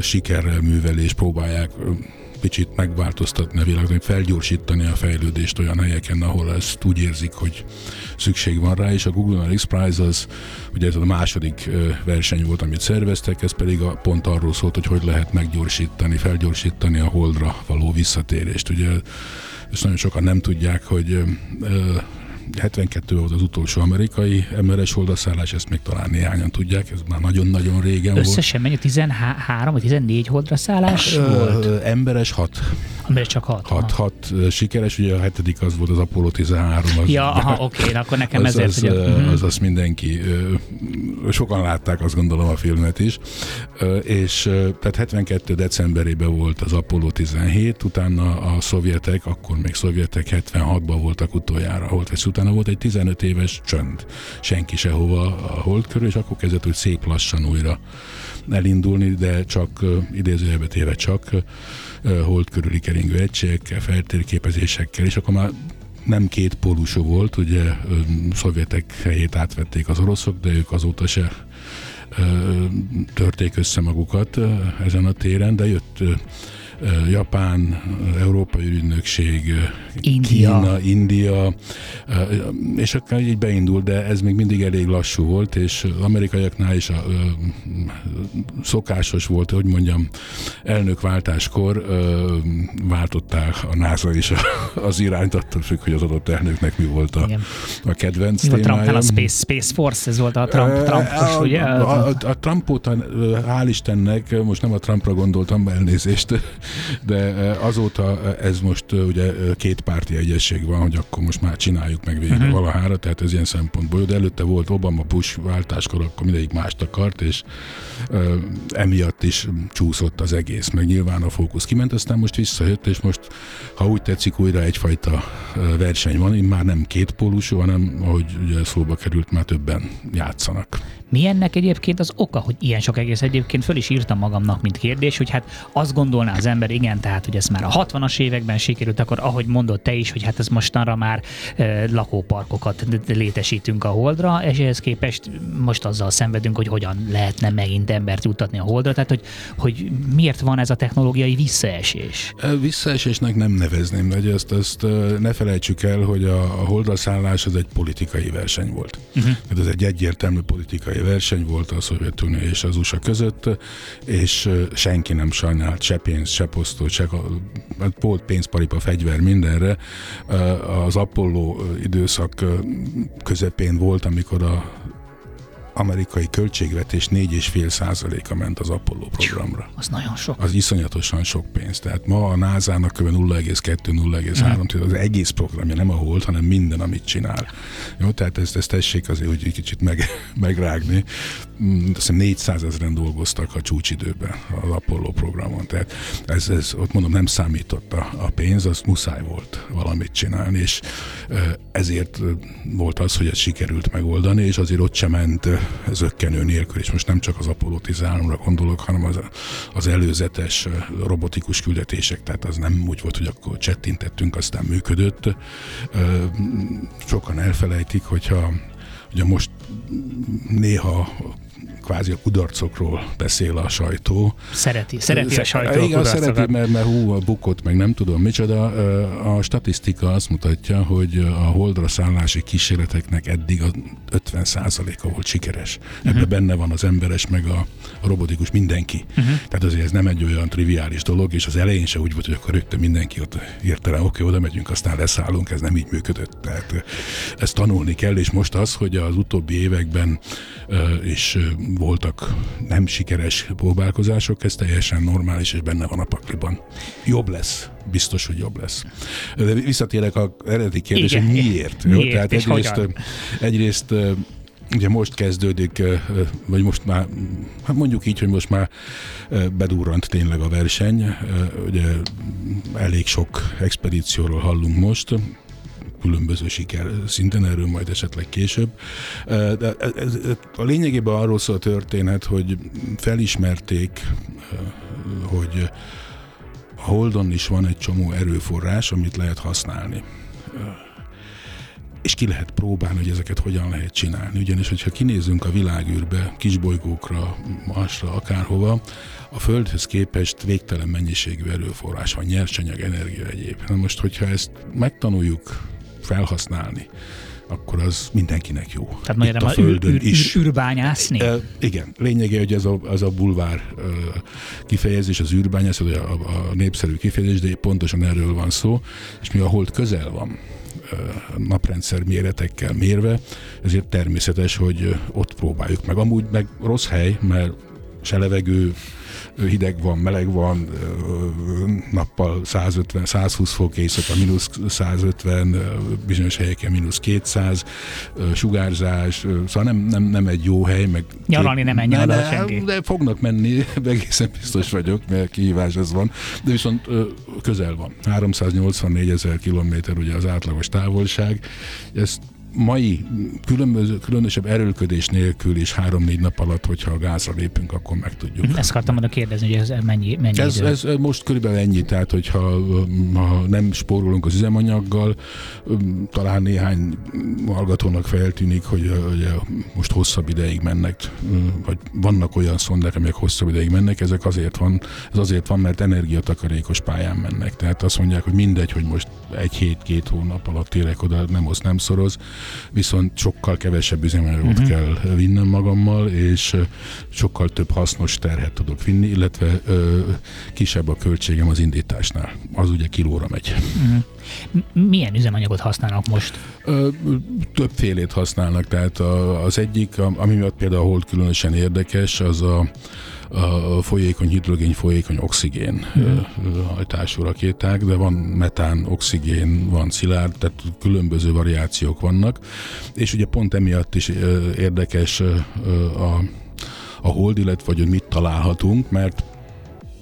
sikerrel művel, és próbálják kicsit megváltoztatni a világot, felgyorsítani a fejlődést olyan helyeken, ahol ezt úgy érzik, hogy szükség van rá, és a Google X Prize az, ugye ez a második verseny volt, amit szerveztek, ez pedig a, pont arról szólt, hogy hogy lehet meggyorsítani, felgyorsítani a holdra való visszatérést. Ugye ezt nagyon sokan nem tudják, hogy 72 volt az utolsó amerikai emberes holdaszállás, ezt még talán néhányan tudják, ez már nagyon-nagyon régen Összesen volt. Összesen mennyi? 13 vagy 14 holdra szállás volt? Emberes 6. Emberes csak 6? 6, 6 sikeres, ugye a hetedik az volt az Apollo 13. Az, ja, aha, oké, okay, akkor nekem [laughs] az, ezért, az, hogy... Az, az, az mindenki, sokan látták azt gondolom a filmet is, és tehát 72 decemberében volt az Apollo 17, utána a szovjetek, akkor még szovjetek 76-ban voltak utoljára, volt vesz utána volt egy 15 éves csönd, senki sehova a hold körül, és akkor kezdett, hogy szép lassan újra elindulni, de csak idézőjelbe téve csak hold körüli keringő egységekkel, feltérképezésekkel, és akkor már nem két pólusú volt, ugye szovjetek helyét átvették az oroszok, de ők azóta se törték össze magukat ezen a téren, de jött Japán, Európai Ügynökség, India. Kína, India, és akkor így beindult, de ez még mindig elég lassú volt, és amerikaiaknál is a, szokásos volt, hogy mondjam, elnökváltáskor váltották a NASA is az irányt, attól függ, hogy az adott elnöknek mi volt a, a kedvenc mi témája. Trump, a Space, Space Force, ez volt a Trump, Trumpos, a, ugye? A, a, a Trump óta, hál' Istennek, most nem a Trumpra gondoltam, elnézést, de azóta ez most ugye két párti egyesség van, hogy akkor most már csináljuk meg végre uh-huh. valahára, tehát ez ilyen szempontból, de előtte volt Obama Bush váltáskor, akkor mindegyik mást akart, és emiatt is csúszott az egész, meg nyilván a fókusz kiment, aztán most visszajött, és most, ha úgy tetszik, újra egyfajta verseny van, már nem két pólusú, hanem, ahogy ugye szóba került, már többen játszanak. Mi ennek egyébként az oka, hogy ilyen sok egész egyébként föl is írtam magamnak, mint kérdés, hogy hát azt gondolná az ember, igen, tehát hogy ez már a 60-as években sikerült, akkor ahogy mondod te is, hogy hát ez mostanra már e, lakóparkokat létesítünk a Holdra, és ehhez képest most azzal szenvedünk, hogy hogyan lehetne megint embert juttatni a Holdra, tehát hogy, hogy miért van ez a technológiai visszaesés? Visszaesésnek nem nevezném, de ezt, ezt ne felejtsük el, hogy a, a Holdra szállás az egy politikai verseny volt. Uh-huh. Ez egy egyértelmű politikai verseny volt a Szovjetunió és az USA között, és senki nem sajnált se pénzt, se posztot, se hát volt pénzparipa, fegyver mindenre. Az Apollo időszak közepén volt, amikor a amerikai költségvetés 4,5 százaléka ment az Apollo programra. Az nagyon sok. Az iszonyatosan sok pénz. Tehát ma a NASA-nak kb. 0,2-0,3 az egész programja, nem a hold, hanem minden, amit csinál. Jó, tehát ezt, ezt tessék azért úgy egy kicsit meg, [laughs] megrágni. Mm, Azt hiszem 400 ezeren dolgoztak a csúcsidőben az Apollo programon. Tehát ez, ez ott mondom, nem számított a, a pénz, az muszáj volt valamit csinálni, és ezért volt az, hogy ez sikerült megoldani, és azért ott sem ment ö, zöggenő nélkül, és most nem csak az Apollo 13-ra gondolok, hanem az, az előzetes robotikus küldetések, tehát az nem úgy volt, hogy akkor csettintettünk, aztán működött. Sokan elfelejtik, hogyha ugye most néha kvázi a kudarcokról beszél a sajtó. Szereti, szereti a sajtó. a Igen, szereti, kudarcokat. mert, mert hú, a bukott, meg nem tudom micsoda. A statisztika azt mutatja, hogy a holdra szállási kísérleteknek eddig a 50%-a volt sikeres. Ebben Mhm. benne van az emberes, meg a, a robotikus, mindenki. Uh-huh. Tehát azért ez nem egy olyan triviális dolog, és az elején se úgy volt, hogy akkor rögtön mindenki ott hirtelen, oké, oda megyünk, aztán leszállunk, ez nem így működött. Tehát ezt tanulni kell, és most az, hogy az utóbbi években ö, voltak nem sikeres próbálkozások, ez teljesen normális, és benne van a pakliban. Jobb lesz, biztos, hogy jobb lesz. De visszatérek a eredeti kérdésre, Igen. miért? Miért Tehát és egyrészt, hogyan? egyrészt Ugye most kezdődik, vagy most már, hát mondjuk így, hogy most már bedurrant tényleg a verseny. Ugye elég sok expedícióról hallunk most, különböző siker szinten, erről majd esetleg később. De ez, ez, a lényegében arról szól a történet, hogy felismerték, hogy a Holdon is van egy csomó erőforrás, amit lehet használni. És ki lehet próbálni, hogy ezeket hogyan lehet csinálni. Ugyanis, hogyha kinézünk a világűrbe, kisbolygókra, Marsra, akárhova, a Földhöz képest végtelen mennyiségű erőforrás van, nyersanyag, energia egyéb. Na most, hogyha ezt megtanuljuk felhasználni, akkor az mindenkinek jó. Tehát magyarán a a Földön űr, is. űr, űrbányászni? E, igen, lényege, hogy ez a, az a bulvár e, kifejezés, az űrbányász, vagy a, a népszerű kifejezés, de pontosan erről van szó, és mi a hold közel van naprendszer méretekkel mérve, ezért természetes, hogy ott próbáljuk meg. Amúgy meg rossz hely, mert se levegő, hideg van, meleg van, nappal 150, 120 fok, éjszaka mínusz 150, ö, bizonyos helyeken mínusz 200, ö, sugárzás, szóval nem, nem, nem egy jó hely, meg... Nyaralni nem menjen de, senki. de fognak menni, [laughs] egészen biztos vagyok, mert kihívás ez van, de viszont közel van. 384 ezer kilométer ugye az átlagos távolság, ezt mai különböző, különösebb erőlködés nélkül is három-négy nap alatt, hogyha a gázra lépünk, akkor meg tudjuk. Ezt akartam volna kérdezni, hogy ez mennyi, mennyi Ez, idő? ez most körülbelül ennyi, tehát hogyha ha nem spórolunk az üzemanyaggal, talán néhány hallgatónak feltűnik, hogy, hogy most hosszabb ideig mennek, vagy vannak olyan szondák, amelyek hosszabb ideig mennek, ezek azért van, ez azért van, mert energiatakarékos pályán mennek. Tehát azt mondják, hogy mindegy, hogy most egy hét-két hónap alatt érek oda, nem hoz, nem szoroz, viszont sokkal kevesebb üzemanyagot uh-huh. kell vinnem magammal, és sokkal több hasznos terhet tudok vinni, illetve ö, kisebb a költségem az indításnál. Az ugye kilóra megy. M- Milyen üzemanyagot használnak most? Ö, többfélét használnak, tehát a, az egyik, ami miatt például a hold különösen érdekes, az a, folyékony hidrogén, folyékony oxigén mm. hajtású rakéták, de van metán, oxigén, van szilárd, tehát különböző variációk vannak, és ugye pont emiatt is érdekes a, a hold, illetve hogy mit találhatunk, mert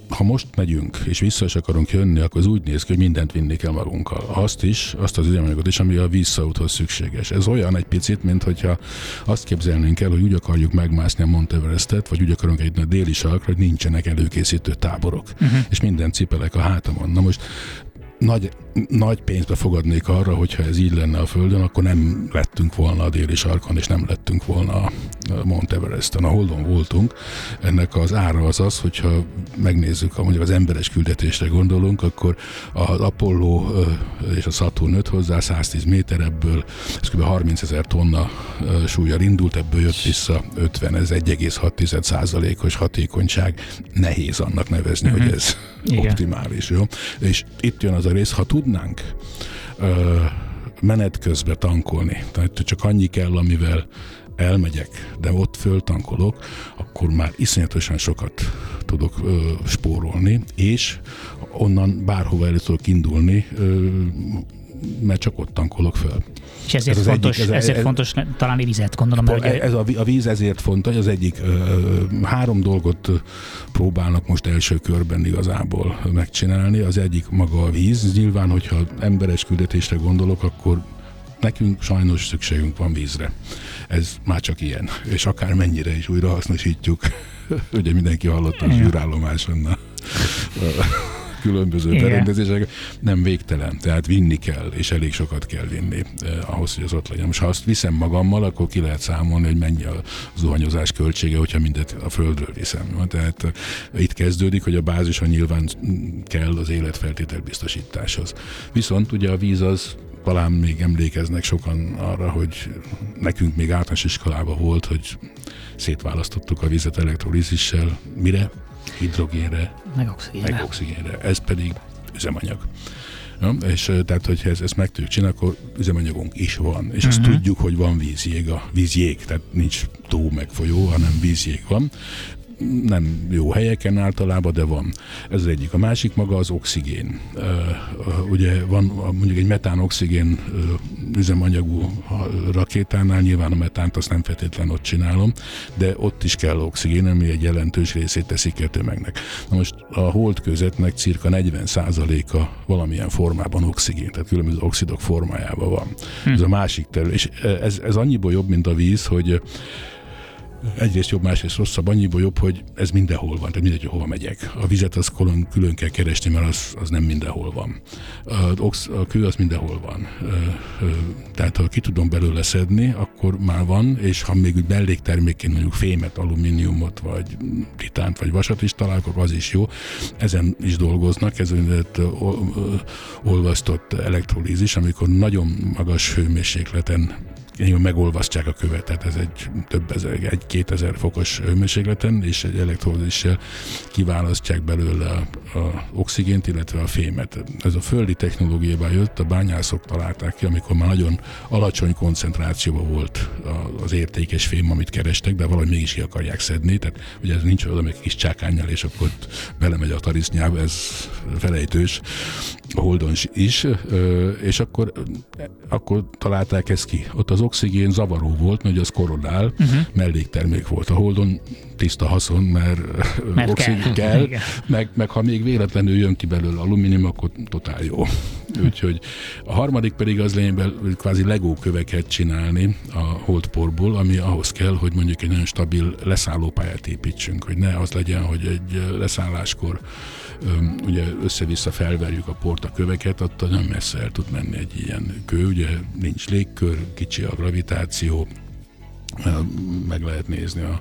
ha most megyünk, és vissza is akarunk jönni, akkor az úgy néz ki, hogy mindent vinni kell magunkkal. Azt is, azt az üzemanyagot is, ami a visszaúthoz szükséges. Ez olyan egy picit, mint hogyha azt képzelnénk el, hogy úgy akarjuk megmászni a Mount Everestet, vagy úgy akarunk egy a déli sarkra, hogy nincsenek előkészítő táborok, uh-huh. és minden cipelek a hátamon. Na most nagy, nagy pénzbe fogadnék arra, hogyha ez így lenne a Földön, akkor nem lettünk volna a déli sarkon, és nem lettünk volna a Mount Everesten. A Holdon voltunk. Ennek az ára az az, hogyha megnézzük, ha mondjuk az emberes küldetésre gondolunk, akkor az Apollo és a Saturn 5 hozzá 110 méter, ebből ez kb. 30 ezer tonna súlyjal indult, ebből jött vissza 50, ez 1,6 százalékos hatékonyság. Nehéz annak nevezni, hogy ez Igen. optimális, jó? És itt jön az a rész, ha tudnánk ö, menet közben tankolni, tehát csak annyi kell, amivel elmegyek, de ott föltankolok, akkor már iszonyatosan sokat tudok ö, spórolni, és onnan bárhova el tudok indulni, ö, mert csak ott tankolok föl. És ezért, Ez fontos, egyik, ez- ezért ez- fontos találni vizet, gondolom, mert ugye, Ez a, a víz ezért fontos, az egyik ö, három dolgot próbálnak most első körben igazából megcsinálni. Az egyik maga a víz. Nyilván, hogyha emberes küldetésre gondolok, akkor nekünk sajnos szükségünk van vízre. Ez már csak ilyen. És akár mennyire is újra hasznosítjuk. [laughs] Ugye mindenki hallotta a Igen. Különböző Igen. berendezések, nem végtelen, tehát vinni kell, és elég sokat kell vinni eh, ahhoz, hogy az ott legyen. Most ha azt viszem magammal, akkor ki lehet számolni, hogy mennyi a zuhanyozás költsége, hogyha mindet a földről viszem. Tehát eh, itt kezdődik, hogy a bázison nyilván kell az életfeltétel biztosításhoz. Viszont ugye a víz az talán még emlékeznek sokan arra, hogy nekünk még általános iskolában volt, hogy szétválasztottuk a vizet elektrolízissel. Mire? Hidrogénre, meg oxigénre. meg oxigénre. Ez pedig üzemanyag. Ja, és tehát, hogyha ezt, ezt meg tudjuk csinálni, akkor üzemanyagunk is van. És azt Mhm. tudjuk, hogy van vízjég, a vízjég, tehát nincs tó meg folyó, hanem vízjég van. Nem jó helyeken általában, de van. Ez az egyik. A másik maga az oxigén. Ugye van mondjuk egy metán-oxigén üzemanyagú rakétánál, nyilván a metánt azt nem feltétlenül ott csinálom, de ott is kell oxigén, ami egy jelentős részét teszik a tömegnek. Na most a holdközetnek cirka 40%-a valamilyen formában oxigén, tehát különböző oxidok formájában van. Hm. Ez a másik terület. És ez, ez annyiból jobb, mint a víz, hogy egyrészt jobb, másrészt rosszabb, annyiból jobb, hogy ez mindenhol van, tehát mindegy, hogy hova megyek. A vizet az külön, külön kell keresni, mert az, az nem mindenhol van. A, ox, a kő az mindenhol van. Tehát ha ki tudom belőle szedni, akkor már van, és ha még úgy melléktermékként mondjuk fémet, alumíniumot, vagy titánt, vagy vasat is találok, az is jó. Ezen is dolgoznak, ez úgynevezett olvasztott elektrolízis, amikor nagyon magas hőmérsékleten Nyilván megolvasztják a követ, tehát ez egy több ezer, egy 2000 fokos hőmérsékleten, és egy elektrolízissel kiválasztják belőle a, a oxigént, illetve a fémet. Ez a földi technológiában jött, a bányászok találták ki, amikor már nagyon alacsony koncentrációban volt az értékes fém, amit kerestek, de valahogy mégis ki akarják szedni, tehát ugye ez nincs oda, meg kis csákányjal, és akkor ott belemegy a tarisznyába, ez felejtős, a Holdon is, és akkor, akkor találták ezt ki. Ott az oxigén zavaró volt, mert az koronál, uh-huh. melléktermék volt. A Holdon tiszta haszon, mert, Mert oxigén kell. kell, meg, meg ha még véletlenül jön ki belőle alumínium, akkor totál jó. Úgyhogy a harmadik pedig az lényegben kvázi legó köveket csinálni a holdporból, ami ahhoz kell, hogy mondjuk egy nagyon stabil leszállópályát építsünk, hogy ne az legyen, hogy egy leszálláskor öm, ugye össze-vissza felverjük a port a köveket, attól nem messze el tud menni egy ilyen kő, ugye nincs légkör, kicsi a gravitáció, meg lehet nézni a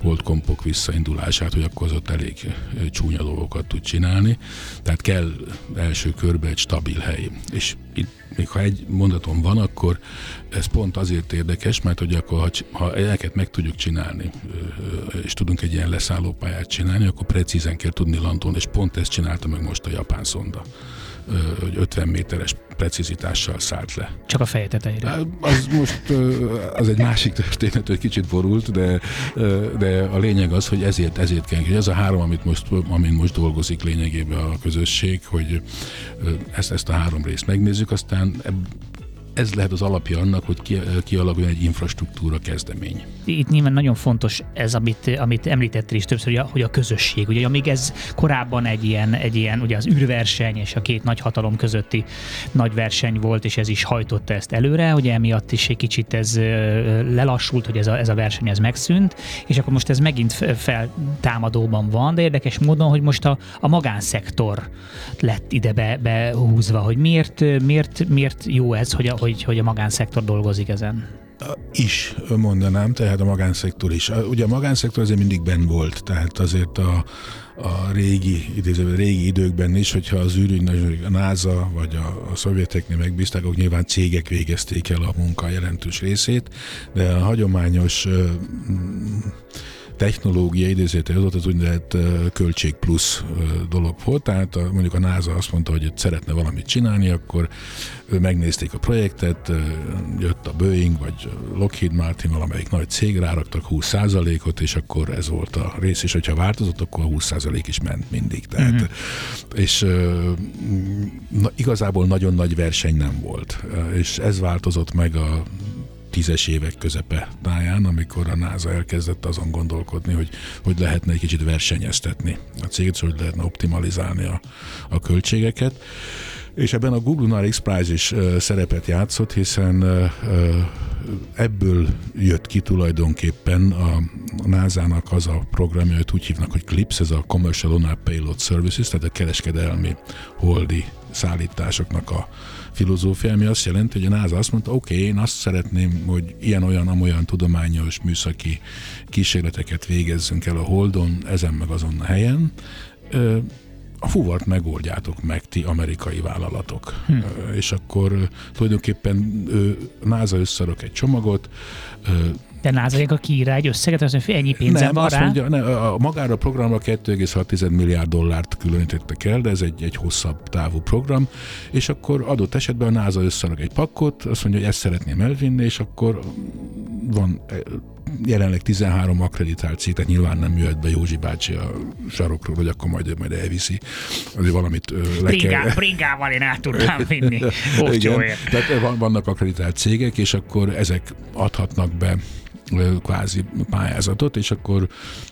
holdkompok visszaindulását, hogy akkor az ott elég csúnya dolgokat tud csinálni. Tehát kell első körbe egy stabil hely. És itt még ha egy mondatom van, akkor ez pont azért érdekes, mert hogy akkor ha, ha ezeket meg tudjuk csinálni, és tudunk egy ilyen leszállópályát csinálni, akkor precízen kell tudni landolni, és pont ezt csinálta meg most a japán szonda 50 méteres precizitással szállt le. Csak a feje tetejére. Á, Az most az egy másik történet, hogy kicsit borult, de, de a lényeg az, hogy ezért, ezért kell. hogy Ez a három, amit most, amin most dolgozik lényegében a közösség, hogy ezt, ezt a három részt megnézzük, aztán ebb, ez lehet az alapja annak, hogy ki, kialakuljon egy infrastruktúra kezdemény. Itt nyilván nagyon fontos ez, amit, amit említettél is többször, hogy a, hogy a közösség. Ugye, amíg ez korábban egy ilyen, egy ilyen, ugye az űrverseny és a két nagy hatalom közötti nagy verseny volt, és ez is hajtotta ezt előre, ugye emiatt is egy kicsit ez ö, lelassult, hogy ez a, ez a verseny ez megszűnt, és akkor most ez megint fe- feltámadóban van, de érdekes módon, hogy most a, a magánszektor lett ide be, behúzva, hogy miért, miért, miért jó ez, hogy a, hogy, hogy a magánszektor dolgozik ezen. is mondanám, tehát a magánszektor is. Ugye a magánszektor azért mindig benn volt, tehát azért a, a régi, idézőben régi időkben is, hogyha az űrügynökség, a NASA vagy a, a szovjeteknél megbízták, akkor nyilván cégek végezték el a munka jelentős részét, de a hagyományos mm, technológia idézete az az úgynevezett költség plusz dolog volt, tehát mondjuk a NASA azt mondta, hogy szeretne valamit csinálni, akkor megnézték a projektet, jött a Boeing vagy Lockheed Martin, valamelyik nagy cég, ráraktak 20%-ot, és akkor ez volt a rész, és hogyha változott, akkor a 20% is ment mindig. Tehát, uh-huh. És na, igazából nagyon nagy verseny nem volt, és ez változott meg a tízes évek közepe táján, amikor a NASA elkezdett azon gondolkodni, hogy hogy lehetne egy kicsit versenyeztetni a céget, hogy lehetne optimalizálni a, a költségeket. És ebben a Google X Prize is uh, szerepet játszott, hiszen uh, ebből jött ki tulajdonképpen a, a NASA-nak az a programja, hogy úgy hívnak, hogy CLIPS, ez a Commercial Lunar Payload Services, tehát a kereskedelmi holdi szállításoknak a filozófia, ami azt jelenti, hogy a NASA azt mondta, oké, okay, én azt szeretném, hogy ilyen-olyan, amolyan tudományos, műszaki kísérleteket végezzünk el a Holdon, ezen meg azon a helyen, a fuvart megoldjátok meg ti amerikai vállalatok. Hm. És akkor tulajdonképpen NASA összerak egy csomagot, de a kiírá egy összeget, azt mondja, ennyi pénzem nem, van azt rá. mondja, ne, a, magára a programra 2,6 milliárd dollárt különítettek el, de ez egy, egy hosszabb távú program, és akkor adott esetben a NASA összerak egy pakkot, azt mondja, hogy ezt szeretném elvinni, és akkor van jelenleg 13 akreditált cég, tehát nyilván nem jöhet be Józsi bácsi a sarokról, hogy akkor majd, majd elviszi. Azért valamit ö, le Bringá, kell... bringával én át tudnám vinni. [laughs] Olcsóért. Tehát van- vannak akreditált cégek, és akkor ezek adhatnak be kvázi pályázatot, és akkor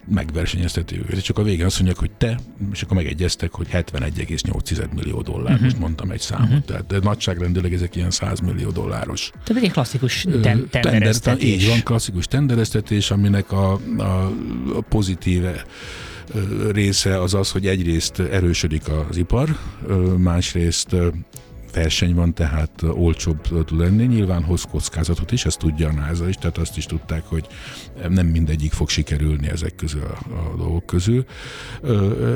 megversenyezteti őket. És csak a végén azt mondják, hogy te, és akkor megegyeztek, hogy 71,8 millió dollár, uh-huh. most mondtam egy számot, uh-huh. tehát de nagyságrendileg ezek ilyen 100 millió dolláros Tehát egy klasszikus ten- tendereztetés. Így van, klasszikus tendereztetés, aminek a, a, a pozitíve része az az, hogy egyrészt erősödik az ipar, másrészt verseny van, tehát olcsóbb tud lenni. Nyilván hoz kockázatot is, ezt tudja a NASA is, tehát azt is tudták, hogy nem mindegyik fog sikerülni ezek közül a, a dolgok közül.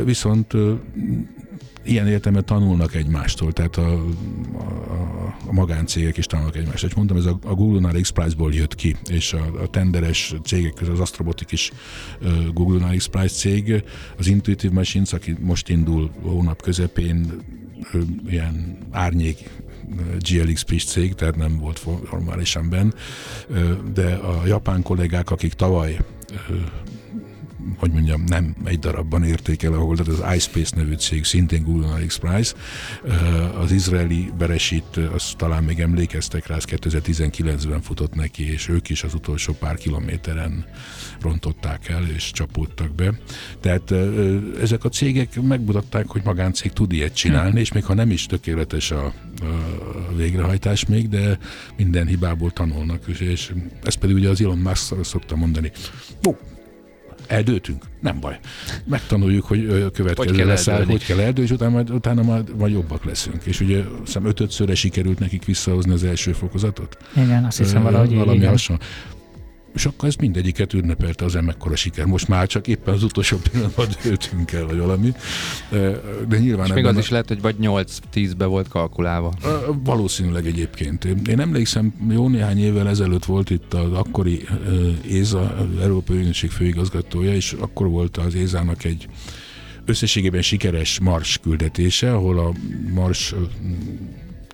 Viszont ilyen értelemben tanulnak egymástól, tehát a, a, a magáncégek is tanulnak egymástól. És mondtam, ez a, a Google Lunar X Prize-ból jött ki, és a, a tenderes cégek közül az Astrobotic is uh, Google Lunar X Prize cég, az Intuitive Machines, aki most indul hónap közepén, ilyen árnyék GLXP cég, tehát nem volt formálisan benn, de a japán kollégák, akik tavaly hogy mondjam, nem egy darabban érték el a holdat, az iSpace nevű cég, szintén Google Analytics Prize. Az izraeli Beresit, azt talán még emlékeztek rá, az 2019-ben futott neki, és ők is az utolsó pár kilométeren rontották el, és csapódtak be. Tehát ezek a cégek megmutatták, hogy magáncég tud ilyet csinálni, és még ha nem is tökéletes a, a végrehajtás még, de minden hibából tanulnak, és- és ezt pedig ugye az Elon Musk szokta mondani. Ó, eldőtünk? Nem baj. Megtanuljuk, hogy ö, következő Hogy kell lesz, eldőlni. hogy kell eldőlni, és utána majd, utána majd, majd jobbak leszünk. És ugye azt hiszem ötödszörre sikerült nekik visszahozni az első fokozatot. Igen, azt hiszem valahogy valami igen. hasonló. És akkor ez mindegyiket ünnepelte az emekkora siker. Most már csak éppen az utolsó pillanatban [laughs] dőltünk el, vagy valami. De nyilván És még az a- is lehet, hogy vagy 8-10-be volt kalkulálva. Valószínűleg egyébként. Én emlékszem, jó néhány évvel ezelőtt volt itt az akkori ÉZA, az Európai Ügynökség főigazgatója, és akkor volt az ÉZA-nak egy összességében sikeres Mars küldetése, ahol a Mars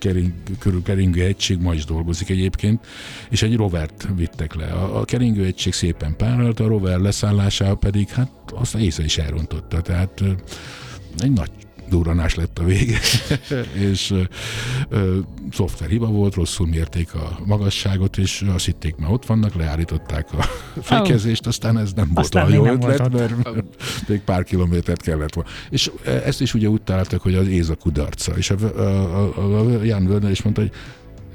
kering, körül keringő egység ma is dolgozik egyébként, és egy rovert vittek le. A, a keringő egység szépen páralt, a rover leszállására pedig, hát azt észre is elrontotta. Tehát egy nagy durranás lett a vége, [laughs] és ö, szoftverhiba volt, rosszul mérték a magasságot, és azt hitték, már ott vannak, leállították a fékezést, aztán ez nem volt Aztán olyan jó volt ötlet, ott. mert még pár kilométert kellett volna. És ezt is ugye úgy találtak, hogy az Éza kudarca. És a, a, a, a Jan Wörner is mondta, hogy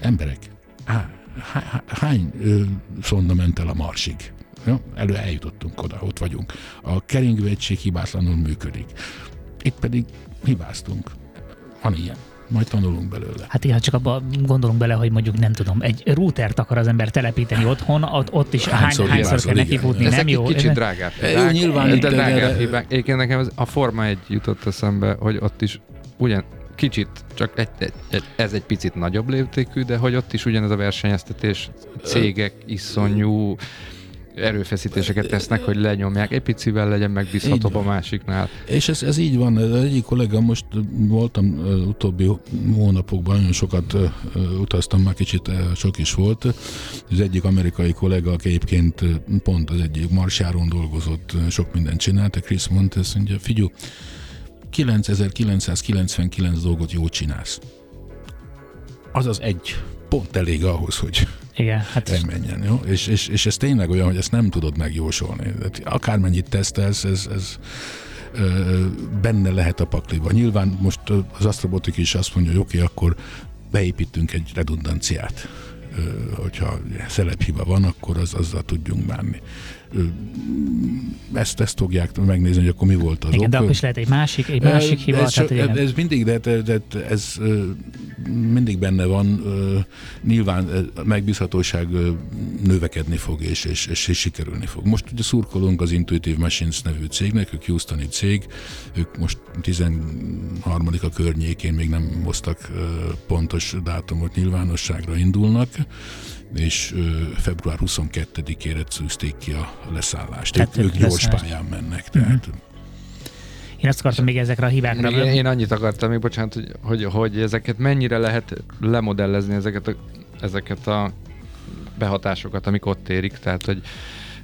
emberek, há, há, há- hány ö, szonda ment el a Marsig? Ja, elő eljutottunk oda, ott vagyunk. A keringő egység hibátlanul működik. Itt pedig hibáztunk. Van ilyen. Majd tanulunk belőle. Hát igen, csak abba gondolunk bele, hogy mondjuk nem tudom, egy routert akar az ember telepíteni otthon, ott, ott is Hányszor hány, hányszor kell neki futni, Ezek nem jó? egy kicsit drágább. Jó, hibák, nyilván de drágább hibák. Egyébként nekem az, a Forma egy jutott eszembe, hogy ott is ugyan kicsit, csak egy, egy, egy, ez egy picit nagyobb léptékű, de hogy ott is ugyanez a versenyeztetés, cégek iszonyú erőfeszítéseket tesznek, hogy lenyomják. Egy picivel legyen megbízhatóbb a másiknál. És ez, ez így van. Egyik kollega, most voltam utóbbi hónapokban, nagyon sokat utaztam, már kicsit sok is volt. Az egyik amerikai kollega, aki egyébként pont az egyik Marsáron dolgozott, sok mindent csinált, a Chris mondta, azt mondja, figyú, 9999 dolgot jól csinálsz. Az az egy pont elég ahhoz, hogy Igen, hát [laughs] elmenjen, jó? És, és, és ez tényleg olyan, hogy ezt nem tudod megjósolni. Akármennyit tesztelsz, ez, ez benne lehet a pakliba. Nyilván most az Astrobotik is azt mondja, hogy oké, okay, akkor beépítünk egy redundanciát. Hogyha szelephiba van, akkor az, azzal tudjunk bánni. Ezt, ezt fogják megnézni, hogy akkor mi volt az igen, ok. de akkor is lehet egy másik, egy másik Ez- hiba. Ez, tehát, so, ez mindig, de, de, de ez mindig benne van. Nyilván megbízhatóság növekedni fog, és, és, és, és sikerülni fog. Most ugye szurkolunk az Intuitive Machines nevű cégnek, ők Houstoni cég, ők most 13 a környékén még nem hoztak pontos dátumot, nyilvánosságra indulnak, és február 22-ére szűzték ki a leszállást. Tehát Ők, gyors pályán mennek, tehát Én azt akartam még ezekre a hibákra. Én, én annyit akartam még, bocsánat, hogy, hogy, hogy ezeket mennyire lehet lemodellezni, ezeket a, ezeket a behatásokat, amik ott érik, tehát hogy,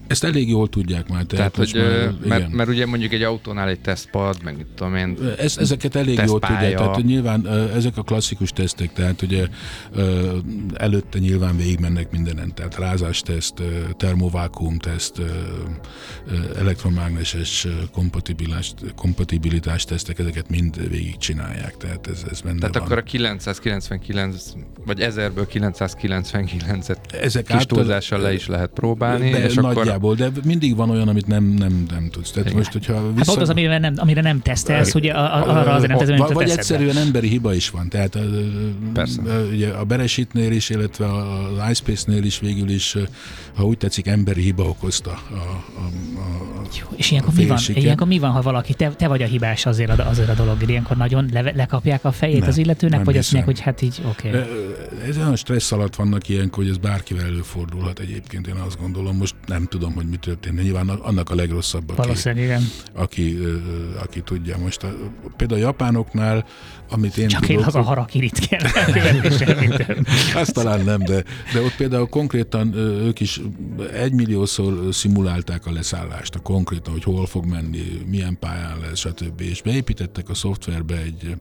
Ezt elég jól tudják már. tehát, most hogy már, mert, igen. mert, ugye mondjuk egy autónál egy tesztpad, meg mit tudom én, Ez, ezeket elég jól Tesztpálya. tudják, tehát nyilván ezek a klasszikus tesztek, tehát ugye előtte nyilván végigmennek mindenen, tehát rázás-teszt, ö, termovákuum teszt, elektromágneses kompatibilitás, kompatibilitás tesztek, ezeket mind végig csinálják, tehát ez, ez benne tehát van. akkor a 999, vagy 1000-ből 999-et ezek kis túlzással le is lehet próbálni, és akkor nagyjából, de mindig van olyan, amit nem, nem, nem tudsz. Tehát Igen. most, hogyha Hát vissza... pont az, amire nem, amire nem tesztelsz, ugye arra azért nem teszem, Vagy, vagy egyszerűen emberi hiba is van. Tehát Persze. ugye a Beresitnél is, illetve az iSpace-nél is végül is, ha úgy tetszik, emberi hiba okozta a, a, a, a És ilyenkor mi van, ilyenkor mi van, ha valaki, te, te vagy a hibás azért a, azért a dolog, ilyenkor nagyon le, lekapják a fejét Nem, az illetőnek, nem vagy azt mondják, hogy hát így oké. Okay. Ez olyan stressz alatt vannak ilyenkor, hogy ez bárkivel előfordulhat egyébként, én azt gondolom. Most nem tudom, hogy mi történt. Nyilván annak a legrosszabb, aki, Valószínűleg igen. aki, aki tudja. Most a, például a japánoknál, amit én Csak tudok, én az a harakirit [laughs] kell. Azt talán nem, de, de ott például konkrétan ők is egymilliószor szimulálták a leszállást, a konkrétan, hogy hol fog menni, milyen pályán lesz, stb. És beépítettek a szoftverbe egy,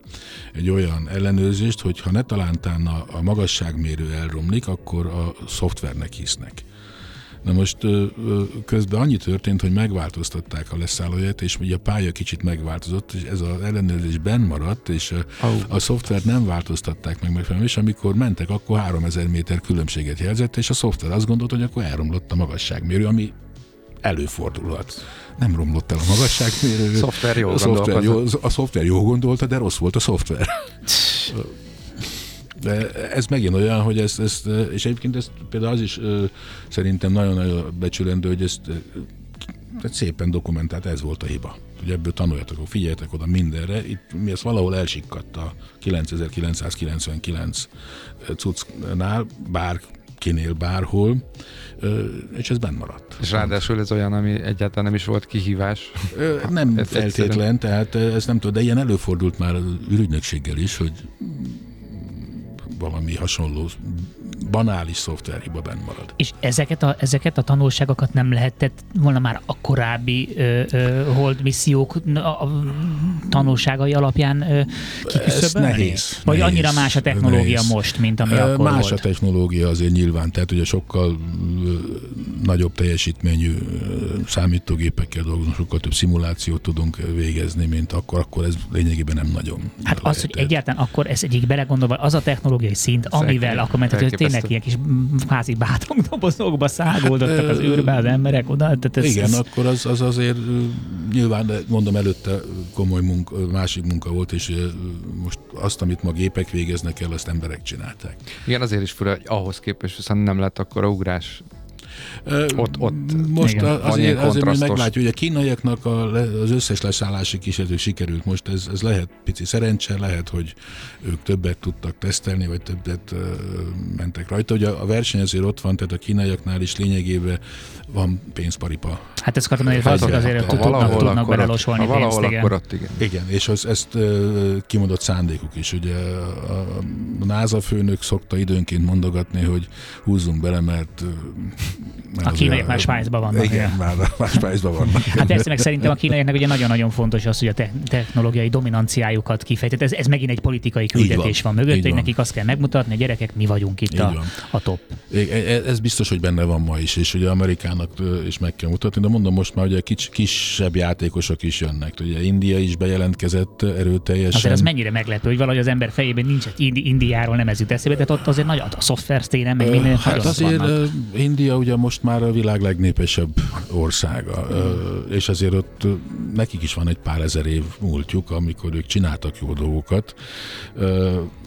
egy olyan ellenőrzést, hogy ha ne talántán a, a magasságmérő elromlik, akkor a szoftvernek hisznek. Na most közben annyi történt, hogy megváltoztatták a leszállóját, és ugye a pálya kicsit megváltozott, és ez az ellenőrzés benn maradt, és ö, a szoftvert nem változtatták meg megfelelően, és amikor mentek, akkor 3000 méter különbséget jelzett, és a szoftver azt gondolta, hogy akkor elromlott a magasságmérő, ami előfordulhat. Nem romlott el a magasságmérő. Szoftver jól a szoftver, jó, a szoftver jó gondolta, de rossz volt a szoftver. [laughs] De ez megint olyan, hogy ezt, ezt és egyébként ezt például az is szerintem nagyon-nagyon becsülendő, hogy ezt tehát szépen dokumentált, ez volt a hiba. Hogy ebből tanuljatok, figyeljetek oda mindenre. Itt mi ez valahol elsikkadt a 9999 cuccnál, bárkinél, bárhol, ö, és ez benn maradt. És ráadásul ez olyan, ami egyáltalán nem is volt kihívás. Nem [laughs] Ez feltétlen, tehát ez nem tudom, de ilyen előfordult már az ürügynökséggel is, hogy valami hasonló banális szoftverhiba benn marad. És ezeket a, ezeket a tanulságokat nem lehetett volna már a korábbi ö, ö, hold missziók a, a tanulságai alapján ö, kiküszöbölni? nehéz, Vagy nehéz, annyira más a technológia nehéz. most, mint ami Ö, akkor Más volt? a technológia azért nyilván, tehát ugye sokkal ö, nagyobb teljesítményű ö, számítógépekkel dolgozunk, sokkal több szimulációt tudunk végezni, mint akkor, akkor ez lényegében nem nagyon Hát az, hogy egyáltalán akkor ez egyik belegondolva, az a technológiai szint, amivel akkor ment, hogy tényleg elképesztő. ilyen kis mm, kvázi bátrongdobozokba száguldottak az űrbe az emberek oda. Tehát ez, Igen, ez, akkor az, az azért nyilván, de mondom, előtte komoly munka, másik munka volt, és most azt, amit ma gépek végeznek el, azt emberek csinálták. Igen, azért is fura, hogy ahhoz képest viszont nem lett akkor a ugrás Ott- ott most Igen. azért, azért kontrasztos. meglátjuk, hogy a kínaiaknak a, az összes leszállási kísérletük sikerült. Most ez, ez lehet pici szerencse, lehet, hogy ők többet tudtak tesztelni, vagy többet uh, mentek rajta. Ugye a verseny azért ott van, tehát a kínaiaknál is lényegében van pénzparipa. Hát ezt akartam hogy ha azért ha tudnak, valahol, tudnak ott, belelosolni ha valahol, pénzt, igen. akkor ott igen. Igen, és az, ezt uh, kimondott szándékuk is. Ugye a, a NASA főnök szokta időnként mondogatni, hogy húzzunk bele, mert... uh, mert A kínaiak már Svájcban vannak, Igen, igen. már, már Svájcban vannak. Hát persze, meg szerintem a kínaiaknak ugye nagyon-nagyon fontos az, hogy a te- technológiai dominanciájukat kifejtett. Ez, ez megint egy politikai küldetés van, van, mögött, hogy nekik azt kell megmutatni, a gyerekek, mi vagyunk itt Így a, van. a top. Ez biztos, hogy benne van ma is, és ugye Amerikának is meg kell mutatni, de mondom most már ugye kics, kisebb játékosok is jönnek. Ugye India is bejelentkezett erőteljesen. Azért ez mennyire meglepő, hogy valahogy az ember fejében nincs Indi- Indiáról nem ez jut eszébe, tehát ott azért nagy a szoftver téren, meg minden Hát azért vannak. India ugye most már a világ legnépesebb országa, és azért ott nekik is van egy pár ezer év múltjuk, amikor ők csináltak jó dolgokat.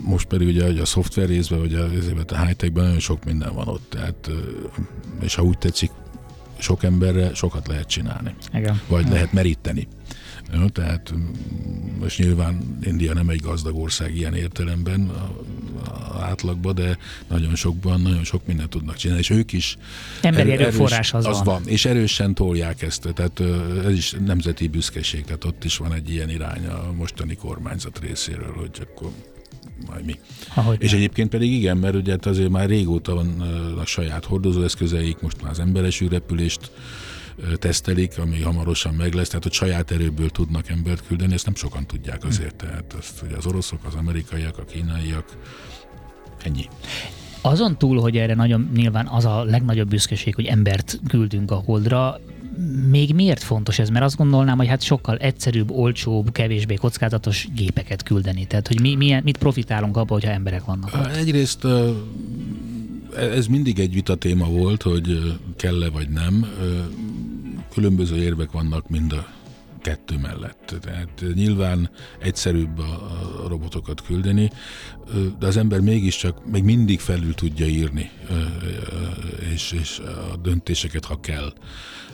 Most pedig ugye a szoftver részben, vagy a, a high-techben nagyon sok minden van ott, tehát, és ha úgy tetszik, sok emberre sokat lehet csinálni, Igen. vagy lehet meríteni. Jó, tehát mm, most nyilván India nem egy gazdag ország ilyen értelemben a, a átlagban, de nagyon sokban, nagyon sok mindent tudnak csinálni, és ők is Emberi erő- erőforrás az, az van. van. És erősen tolják ezt, tehát ez is nemzeti büszkeség, tehát ott is van egy ilyen irány a mostani kormányzat részéről, hogy akkor majd mi. Ahogy És egyébként pedig igen, mert ugye hát azért már régóta van a saját hordozóeszközeik, most már az emberes űrrepülést ö, tesztelik, ami hamarosan meg lesz, tehát hogy saját erőből tudnak embert küldeni, ezt nem sokan tudják azért, tehát azt ugye az oroszok, az amerikaiak, a kínaiak, ennyi. Azon túl, hogy erre nagyon nyilván az a legnagyobb büszkeség, hogy embert küldünk a holdra, még miért fontos ez? Mert azt gondolnám, hogy hát sokkal egyszerűbb, olcsóbb, kevésbé kockázatos gépeket küldeni. Tehát, hogy mi, milyen, mit profitálunk abból, hogyha emberek vannak. Ö, Egyrészt ö, ez mindig egy vita téma volt, hogy kell-e vagy nem. Különböző érvek vannak mind a kettő mellett. Tehát ö, nyilván egyszerűbb a, robotokat küldeni, de az ember mégiscsak még mindig felül tudja írni, és, és a döntéseket, ha kell.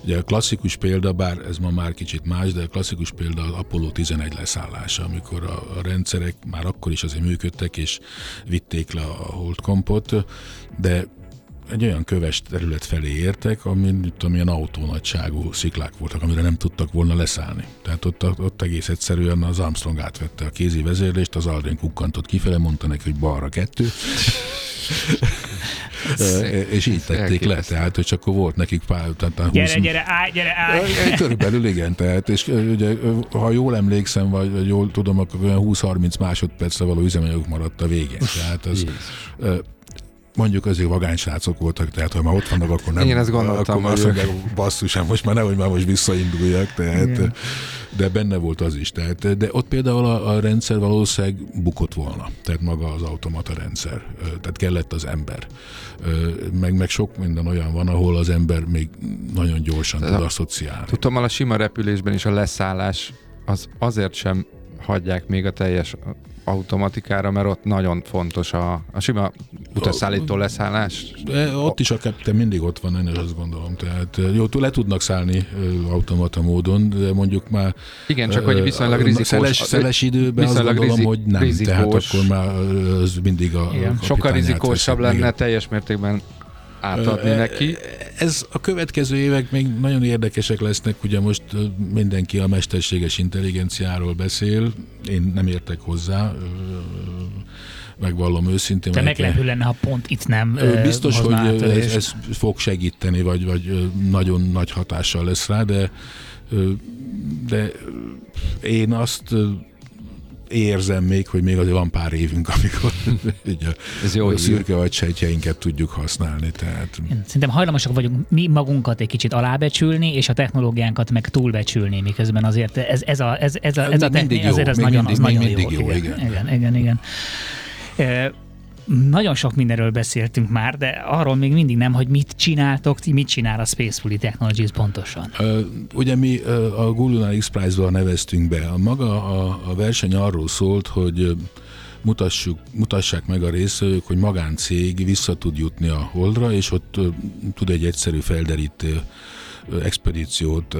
Ugye a klasszikus példa, bár ez ma már kicsit más, de a klasszikus példa az Apollo 11 leszállása, amikor a rendszerek már akkor is azért működtek, és vitték le a holdkompot, de egy olyan köves terület felé értek, amin tudom, ilyen autónagyságú sziklák voltak, amire nem tudtak volna leszállni. Tehát ott, ott egész egyszerűen az Armstrong átvette a kézi vezérlést, az Aldrin kukkantott kifele, mondta neki, hogy balra kettő. [laughs] És így tették le, tehát, hogy csak akkor volt nekik pár, tehát a Gyere, 20 gyere, állj, gyere, állj! Körülbelül igen, tehát, és ugye, ha jól emlékszem, vagy, vagy jól tudom, akkor olyan 20-30 másodpercre való üzemanyaguk maradt a végén. Tehát az, mondjuk azért vagány srácok voltak, tehát ha már ott vannak, akkor nem. Én ezt gondoltam, akkor azt mondják, basszus, hát most már nehogy már most visszainduljak, tehát, de benne volt az is. Tehát, de ott például a, a rendszer valószínűleg bukott volna, tehát maga az automata rendszer, tehát kellett az ember. Meg, meg sok minden olyan van, ahol az ember még nagyon gyorsan Ez tud asszociálni. Tudom, a sima repülésben is a leszállás az azért sem hagyják még a teljes automatikára, mert ott nagyon fontos a, a sima utasszállító leszállás. De ott is a captain mindig ott van, én azt gondolom. Tehát jó, le tudnak szállni automata módon, de mondjuk már Igen, csak hogy viszonylag rizikós. Szeles, szeles időben azt gondolom, rizi- hogy nem. Tehát rizikós. akkor már az mindig a Igen. Sokkal kapitány rizikósabb lenne Igen. teljes mértékben átadni neki. Ez a következő évek még nagyon érdekesek lesznek, ugye most mindenki a mesterséges intelligenciáról beszél, én nem értek hozzá, megvallom őszintén. Te meglepő lenne, ha pont itt nem Biztos, hogy ez, ez fog segíteni, vagy, vagy nagyon nagy hatással lesz rá, de, de én azt érzem még, hogy még azért van pár évünk, amikor [laughs] így a, Ez jó a szürke vagy sejtjeinket tudjuk használni. Tehát Szerintem hajlamosak vagyunk mi magunkat egy kicsit alábecsülni, és a technológiánkat meg túlbecsülni, miközben azért ez, ez a, ez, ez a, ez a techni- mindig jó, azért ez nagyon, mindig- az nagyon mindig jó, igen. igen. igen, igen, igen. Nagyon sok mindenről beszéltünk már, de arról még mindig nem, hogy mit csináltok, ti mit csinál a Spacefully Technologies pontosan. Ö, Ugye mi a Google X Prize-val neveztünk be. A maga a, a verseny arról szólt, hogy mutassuk, mutassák meg a részvevők, hogy magáncég vissza tud jutni a Holdra, és ott ö, tud egy egyszerű felderítő expedíciót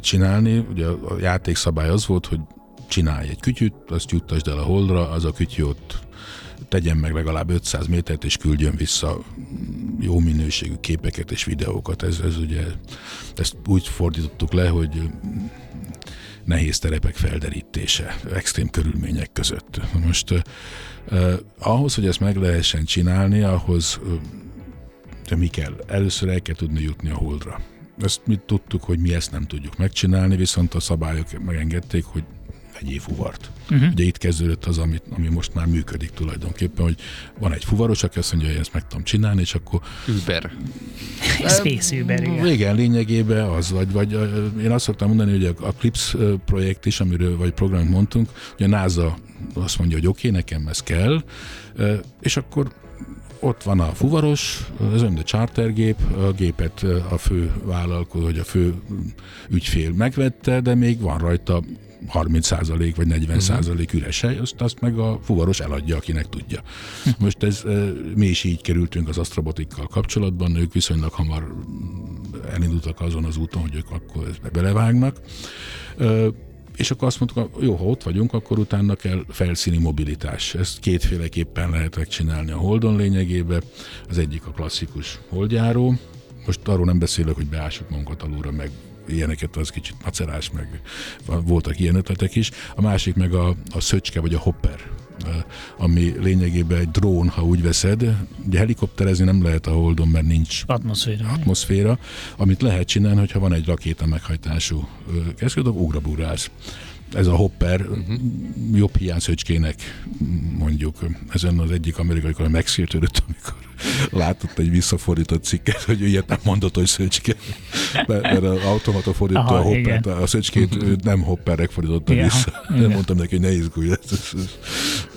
csinálni. Ugye a játékszabály az volt, hogy csinálj egy kütyüt, azt juttasd el a Holdra, az a kütyű ott tegyen meg legalább 500 métert, és küldjön vissza jó minőségű képeket és videókat. Ez, ez ugye, ezt úgy fordítottuk le, hogy nehéz terepek felderítése, extrém körülmények között. Most eh, ahhoz, hogy ezt meg lehessen csinálni, ahhoz de mi kell? Először el kell tudni jutni a holdra. Ezt mi tudtuk, hogy mi ezt nem tudjuk megcsinálni, viszont a szabályok megengedték, hogy egy fuvart. Uh-huh. Ugye itt kezdődött az, ami, ami most már működik tulajdonképpen, hogy van egy fuvaros, aki azt mondja, hogy ezt meg tudom csinálni, és akkor... Uber. [laughs] Space Uber, igen. Igen, lényegében az, vagy, vagy én azt szoktam mondani, hogy a, a Clips projekt is, amiről, vagy programot mondtunk, hogy a NASA azt mondja, hogy oké, okay, nekem ez kell, és akkor ott van a fuvaros, az ön chartergép, a gépet a fő vállalkozó, hogy a fő ügyfél megvette, de még van rajta 30% vagy 40% uh-huh. üres hely, azt, azt meg a fuvaros eladja, akinek tudja. Most ez, mi is így kerültünk az asztrobotikkal kapcsolatban, ők viszonylag hamar elindultak azon az úton, hogy ők akkor ezt belevágnak. És akkor azt mondtuk, jó, ha ott vagyunk, akkor utána kell felszíni mobilitás. Ezt kétféleképpen lehet megcsinálni a Holdon lényegében. Az egyik a klasszikus holdjáró, most arról nem beszélek, hogy beássuk magunkat alulra, meg ilyeneket az kicsit macerás, meg voltak ilyen ötletek is. A másik meg a, a szöcske, vagy a hopper, ami lényegében egy drón, ha úgy veszed. Ugye helikopterezni nem lehet a Holdon, mert nincs atmoszféra. atmoszféra. Amit lehet csinálni, hogyha van egy rakéta meghajtású keszködök, ugrabugrálsz ez a hopper uh-huh. jobb hiány szöcskének mondjuk. Ezen az egyik amerikai, amikor megsértődött, amikor látott egy visszafordított cikket, hogy ilyet nem mondott, hogy szöcske. Mert, mert az automata fordította Aha, a hoppert, a szöcskét nem hopperek fordította ja, vissza. Nem mondtam neki, hogy ne izgulj, ez, ez,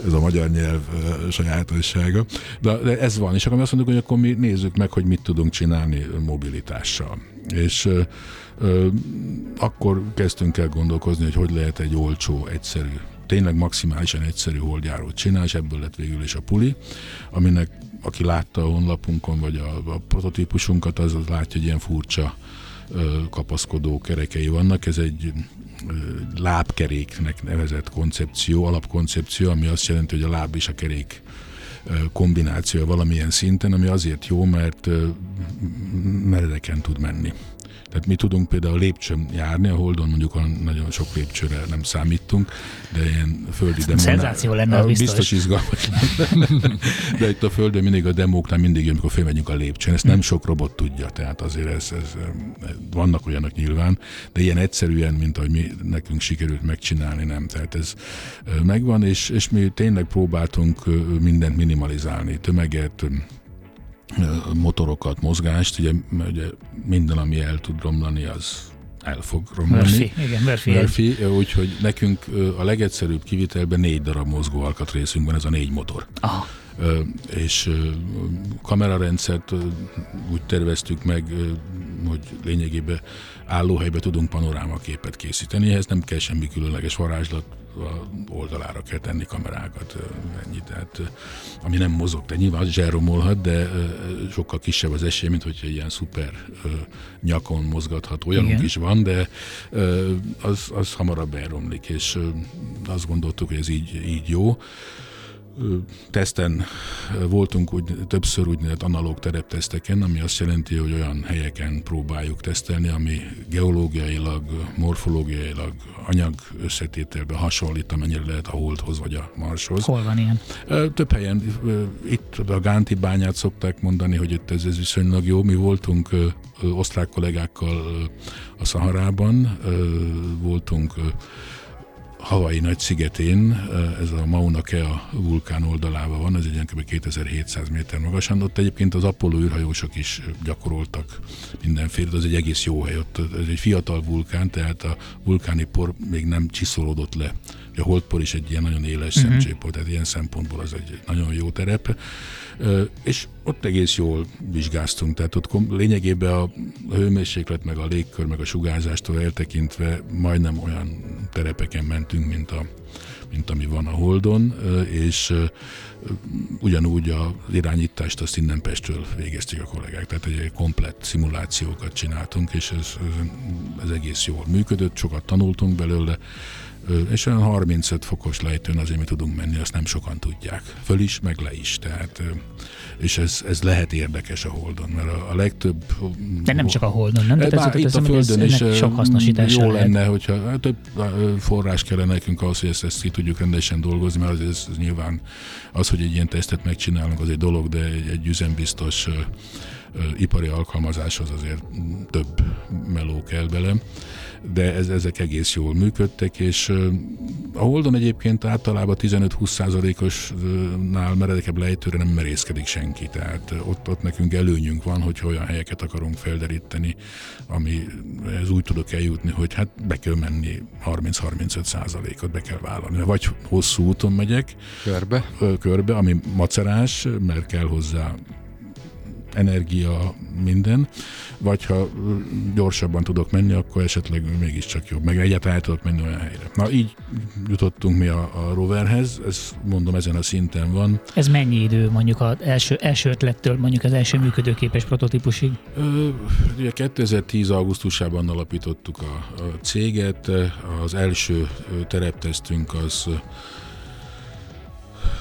ez, a magyar nyelv sajátossága. De, de ez van, és akkor azt mondjuk, hogy akkor mi nézzük meg, hogy mit tudunk csinálni mobilitással. És akkor kezdtünk el gondolkozni, hogy hogy lehet egy olcsó, egyszerű tényleg maximálisan egyszerű holdjárót csinál, és ebből lett végül is a puli, aminek aki látta a honlapunkon, vagy a, a prototípusunkat, az, az látja, hogy ilyen furcsa ö, kapaszkodó kerekei vannak. Ez egy ö, lábkeréknek nevezett koncepció, alapkoncepció, ami azt jelenti, hogy a láb és a kerék kombináció valamilyen szinten, ami azért jó, mert meredeken tud menni. Tehát mi tudunk például lépcsőn járni, a Holdon mondjuk nagyon sok lépcsőre nem számítunk, de ilyen földi demónál... Szenzáció lenne, biztos. Biztos izgalmas De itt a Földön mindig a demóknál mindig jön, amikor fölmegyünk a lépcsőn. Ezt nem sok robot tudja, tehát azért ez, ez, vannak olyanok nyilván, de ilyen egyszerűen, mint ahogy mi nekünk sikerült megcsinálni, nem. Tehát ez megvan, és, és mi tényleg próbáltunk mindent minimalizálni, tömeget, motorokat, mozgást, ugye, ugye minden, ami el tud romlani, az el fog romlani. Murphy, igen, Murphy. Murphy úgyhogy nekünk a legegyszerűbb kivitelben négy darab mozgó alkatrészünk van, ez a négy motor. Aha. És kamerarendszert úgy terveztük meg, hogy lényegében állóhelybe tudunk panorámaképet készíteni, ehhez nem kell semmi különleges varázslat, oldalára kell tenni kamerákat, ennyi, tehát ami nem mozog, de nyilván az is elromolhat, de sokkal kisebb az esély, mint hogyha ilyen szuper nyakon mozgathat. Olyanunk Igen. is van, de az, az hamarabb elromlik, és azt gondoltuk, hogy ez így, így jó teszten voltunk úgy, többször úgynevezett analóg terepteszteken, ami azt jelenti, hogy olyan helyeken próbáljuk tesztelni, ami geológiailag, morfológiailag, anyag összetételben hasonlít, amennyire lehet a Holdhoz vagy a Marshoz. Hol van ilyen? Több helyen. Itt a Gánti bányát szokták mondani, hogy itt ez, ez viszonylag jó. Mi voltunk osztrák kollégákkal a Szaharában, voltunk Havai nagy szigetén, ez a Mauna Kea vulkán oldalában van, ez egy kb. 2700 méter magasan. Ott egyébként az Apollo űrhajósok is gyakoroltak mindenféle, az egy egész jó hely. Ott ez egy fiatal vulkán, tehát a vulkáni por még nem csiszolódott le. A holdpor is egy ilyen nagyon éles uh-huh. szemcsépor, tehát ilyen szempontból az egy nagyon jó terep. És ott egész jól vizsgáztunk, tehát ott lényegében a hőmérséklet, meg a légkör, meg a sugárzástól eltekintve majdnem olyan terepeken mentünk, mint a mint ami van a Holdon, és ugyanúgy az irányítást azt innen Pestről végezték a kollégák. Tehát egy komplett szimulációkat csináltunk, és ez, ez egész jól működött, sokat tanultunk belőle, és olyan 35 fokos lejtőn azért mi tudunk menni, azt nem sokan tudják. Föl is, meg le is. Tehát, és ez, ez lehet érdekes a Holdon, mert a, a legtöbb... De nem csak a Holdon, nem? Tehát Tehát ez, itt a Földön is sok hasznosítása jó lehet. lenne, hogyha több forrás kellene nekünk ahhoz, hogy ezt, ezt ki tudjuk rendesen dolgozni, mert az, ez, ez nyilván az, hogy egy ilyen tesztet megcsinálunk, az egy dolog, de egy, egy üzembiztos ipari alkalmazáshoz azért több meló kell bele, de ez, ezek egész jól működtek, és a Holdon egyébként általában 15-20%-osnál meredekebb lejtőre nem merészkedik senki, tehát ott, ott nekünk előnyünk van, hogy olyan helyeket akarunk felderíteni, ami ez úgy tudok eljutni, hogy hát be kell menni 30-35%-ot be kell vállalni. Vagy hosszú úton megyek, Körbe. körbe, ami macerás, mert kell hozzá energia, minden, vagy ha gyorsabban tudok menni, akkor esetleg mégiscsak jobb, meg egyáltalán el tudok menni olyan helyre. Na így jutottunk mi a, a roverhez, ez mondom ezen a szinten van. Ez mennyi idő mondjuk az első, első ötlettől mondjuk az első működőképes prototípusig? Ö, ugye 2010. augusztusában alapítottuk a, a céget, az első tereptesztünk az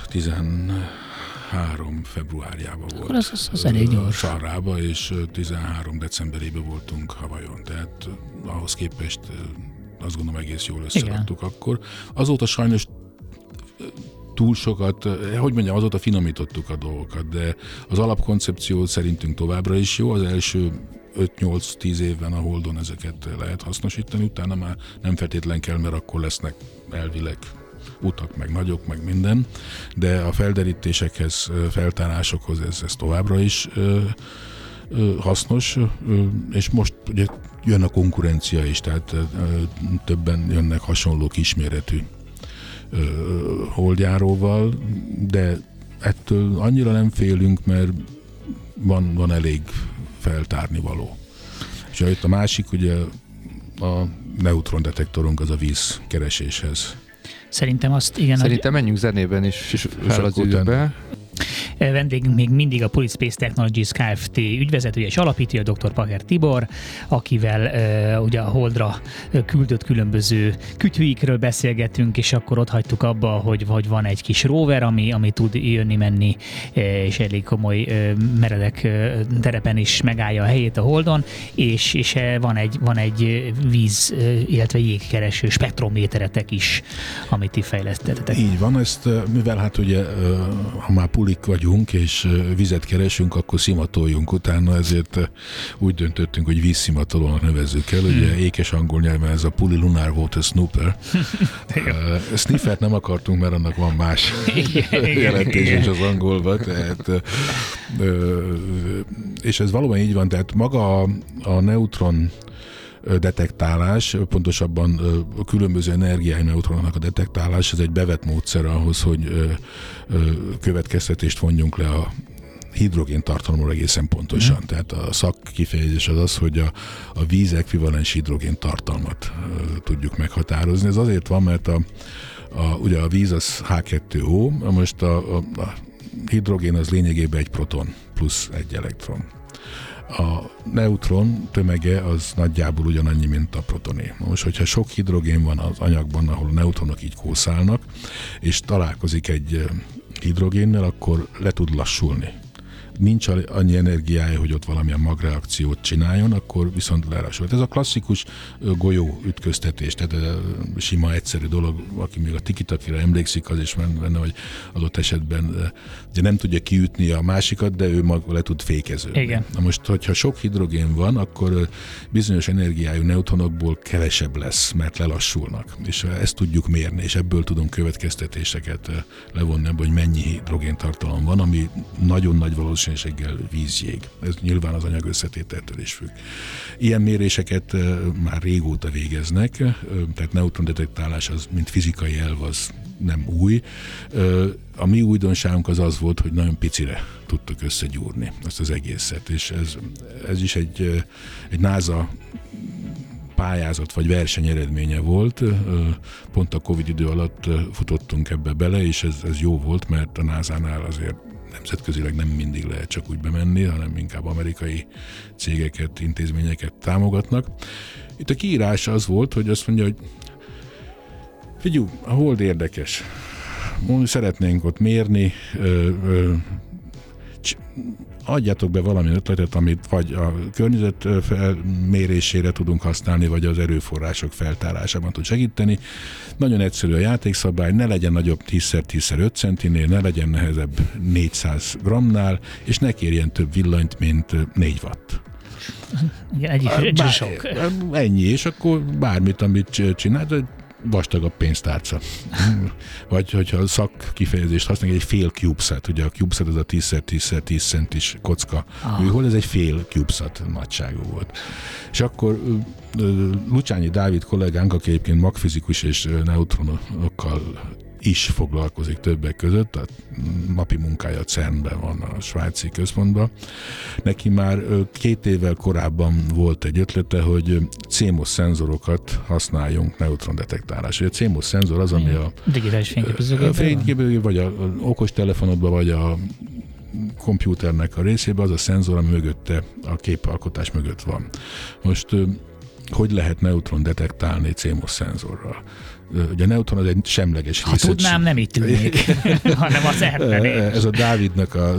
10 13 februárjában volt. Akkor az, az, az elég gyors. Sarrába, és 13 decemberében voltunk Havajon, tehát ahhoz képest azt gondolom egész jól összeraktuk Igen. akkor. Azóta sajnos túl sokat, hogy mondjam, azóta finomítottuk a dolgokat, de az alapkoncepció szerintünk továbbra is jó. Az első 5-8-10 évben a Holdon ezeket lehet hasznosítani, utána már nem feltétlen kell, mert akkor lesznek elvileg utak, meg nagyok, meg minden, de a felderítésekhez, feltárásokhoz ez, ez továbbra is hasznos, és most ugye jön a konkurencia is, tehát többen jönnek hasonló kisméretű holdjáróval, de ettől annyira nem félünk, mert van, van elég feltárni való. És itt a másik, ugye a neutrondetektorunk az a víz kereséshez Szerintem azt, igen. Szerintem menjünk zenében is és fel az űrbe. Vendégünk még mindig a Police Space Technologies Kft. ügyvezetője és alapítója, dr. Pager Tibor, akivel uh, ugye a Holdra küldött különböző kütyűikről beszélgetünk, és akkor ott hagytuk abba, hogy, hogy van egy kis rover, ami, ami tud jönni-menni, és elég komoly uh, meredek uh, terepen is megállja a helyét a Holdon, és, és van egy, van egy víz, illetve jégkereső spektrométeretek is, amit ti fejlesztettetek. Így van, ezt mivel hát ugye, ha már pulik vagyunk, és vizet keresünk, akkor szimatoljunk utána, ezért úgy döntöttünk, hogy vízszimatolónak nevezzük el. Ugye hmm. ékes angol nyelven ez a Puli Lunar Water Snooper. [laughs] uh, sniffert nem akartunk, mert annak van más jelentés is az angolban. Tehát, uh, és ez valóban így van, tehát maga a, a neutron detektálás, pontosabban a különböző energiái neutronoknak a detektálás, ez egy bevett módszer ahhoz, hogy következtetést vonjunk le a hidrogén tartalomról egészen pontosan. Mm. Tehát a szakkifejezés az az, hogy a, a víz ekvivalens hidrogén tartalmat tudjuk meghatározni. Ez azért van, mert a, a, ugye a víz az H2O, most a, a, a hidrogén az lényegében egy proton plusz egy elektron a neutron tömege az nagyjából ugyanannyi, mint a protoné. Most, hogyha sok hidrogén van az anyagban, ahol a neutronok így kószálnak, és találkozik egy hidrogénnel, akkor le tud lassulni nincs annyi energiája, hogy ott valamilyen magreakciót csináljon, akkor viszont lerasult. Ez a klasszikus golyó ütköztetés, tehát sima, egyszerű dolog, aki még a tikitakira emlékszik, az is benne, hogy adott esetben ugye nem tudja kiütni a másikat, de ő maga le tud fékeződni. Igen. Na most, hogyha sok hidrogén van, akkor bizonyos energiájú neutronokból kevesebb lesz, mert lelassulnak. És ezt tudjuk mérni, és ebből tudunk következtetéseket levonni, hogy mennyi hidrogén tartalom van, ami nagyon nagy valószínűség valószínűséggel vízjég. Ez nyilván az anyag összetételtől is függ. Ilyen méréseket már régóta végeznek, tehát neutrondetektálás az, mint fizikai elv, az nem új. A mi újdonságunk az az volt, hogy nagyon picire tudtuk összegyúrni azt az egészet, és ez, ez is egy, egy NASA pályázat vagy verseny eredménye volt. Pont a Covid idő alatt futottunk ebbe bele, és ez, ez jó volt, mert a NASA-nál azért nemzetközileg nem mindig lehet csak úgy bemenni, hanem inkább amerikai cégeket, intézményeket támogatnak. Itt a kiírás az volt, hogy azt mondja, hogy figyelj, a hold érdekes. Szeretnénk ott mérni, ö, ö, adjatok be valami ötletet, amit vagy a környezet mérésére tudunk használni, vagy az erőforrások feltárásában tud segíteni. Nagyon egyszerű a játékszabály, ne legyen nagyobb 10x10x5 centinél, ne legyen nehezebb 400 gramnál, és ne kérjen több villanyt, mint 4 watt. Igen, egy, egy Bár, sok. Ennyi, és akkor bármit, amit vastagabb pénztárca. [laughs] Vagy hogyha szak kifejezést használják, egy fél CubeSat, ugye a CubeSat az a 10x10x10 centis kocka ah. műhold, ez egy fél CubeSat nagyságú volt. És akkor Lucsányi Dávid kollégánk, aki egyébként magfizikus és neutronokkal is foglalkozik többek között, tehát napi munkája CERN-ben van a svájci központban. Neki már két évvel korábban volt egy ötlete, hogy CMOS szenzorokat használjunk neutrondetektálásra. A CMOS szenzor az, ami a digitális fényképezőgépben, vagy a okos telefonodban, vagy a kompjúternek a részében az a szenzor, ami mögötte, a képalkotás mögött van. Most hogy lehet neutron detektálni CMOS szenzorral? Ugye a neutron az egy semleges Ha tudnám, nem így tűnik, [laughs] hanem az erdené. Ez a Dávidnak a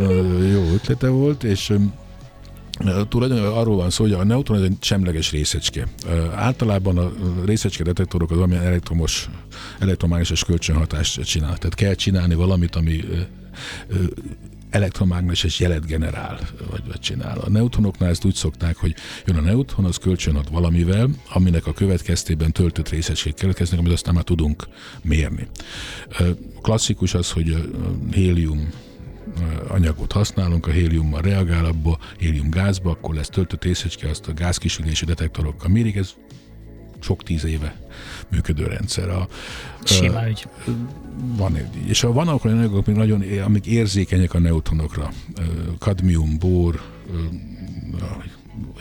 jó ötlete volt, és Tulajdonképpen arról van szó, hogy a neutron egy semleges részecske. Általában a részecske detektorok az valamilyen elektromos, elektromágneses kölcsönhatást csinál. Tehát kell csinálni valamit, ami elektromágneses jelet generál, vagy, vagy csinál. A neutronoknál ezt úgy szokták, hogy jön a neutron, az kölcsönad valamivel, aminek a következtében töltött részecskék keletkeznek, amit aztán már tudunk mérni. Klasszikus az, hogy hélium anyagot használunk, a héliummal reagál abba, hélium gázba, akkor lesz töltött részecske, azt a gázkisülési detektorokkal mérik, ez sok tíz éve működő rendszer. A, Sima ügy. Van, és a, vannak olyan anyagok, amik, nagyon, amik érzékenyek a neutronokra. Kadmium, bór,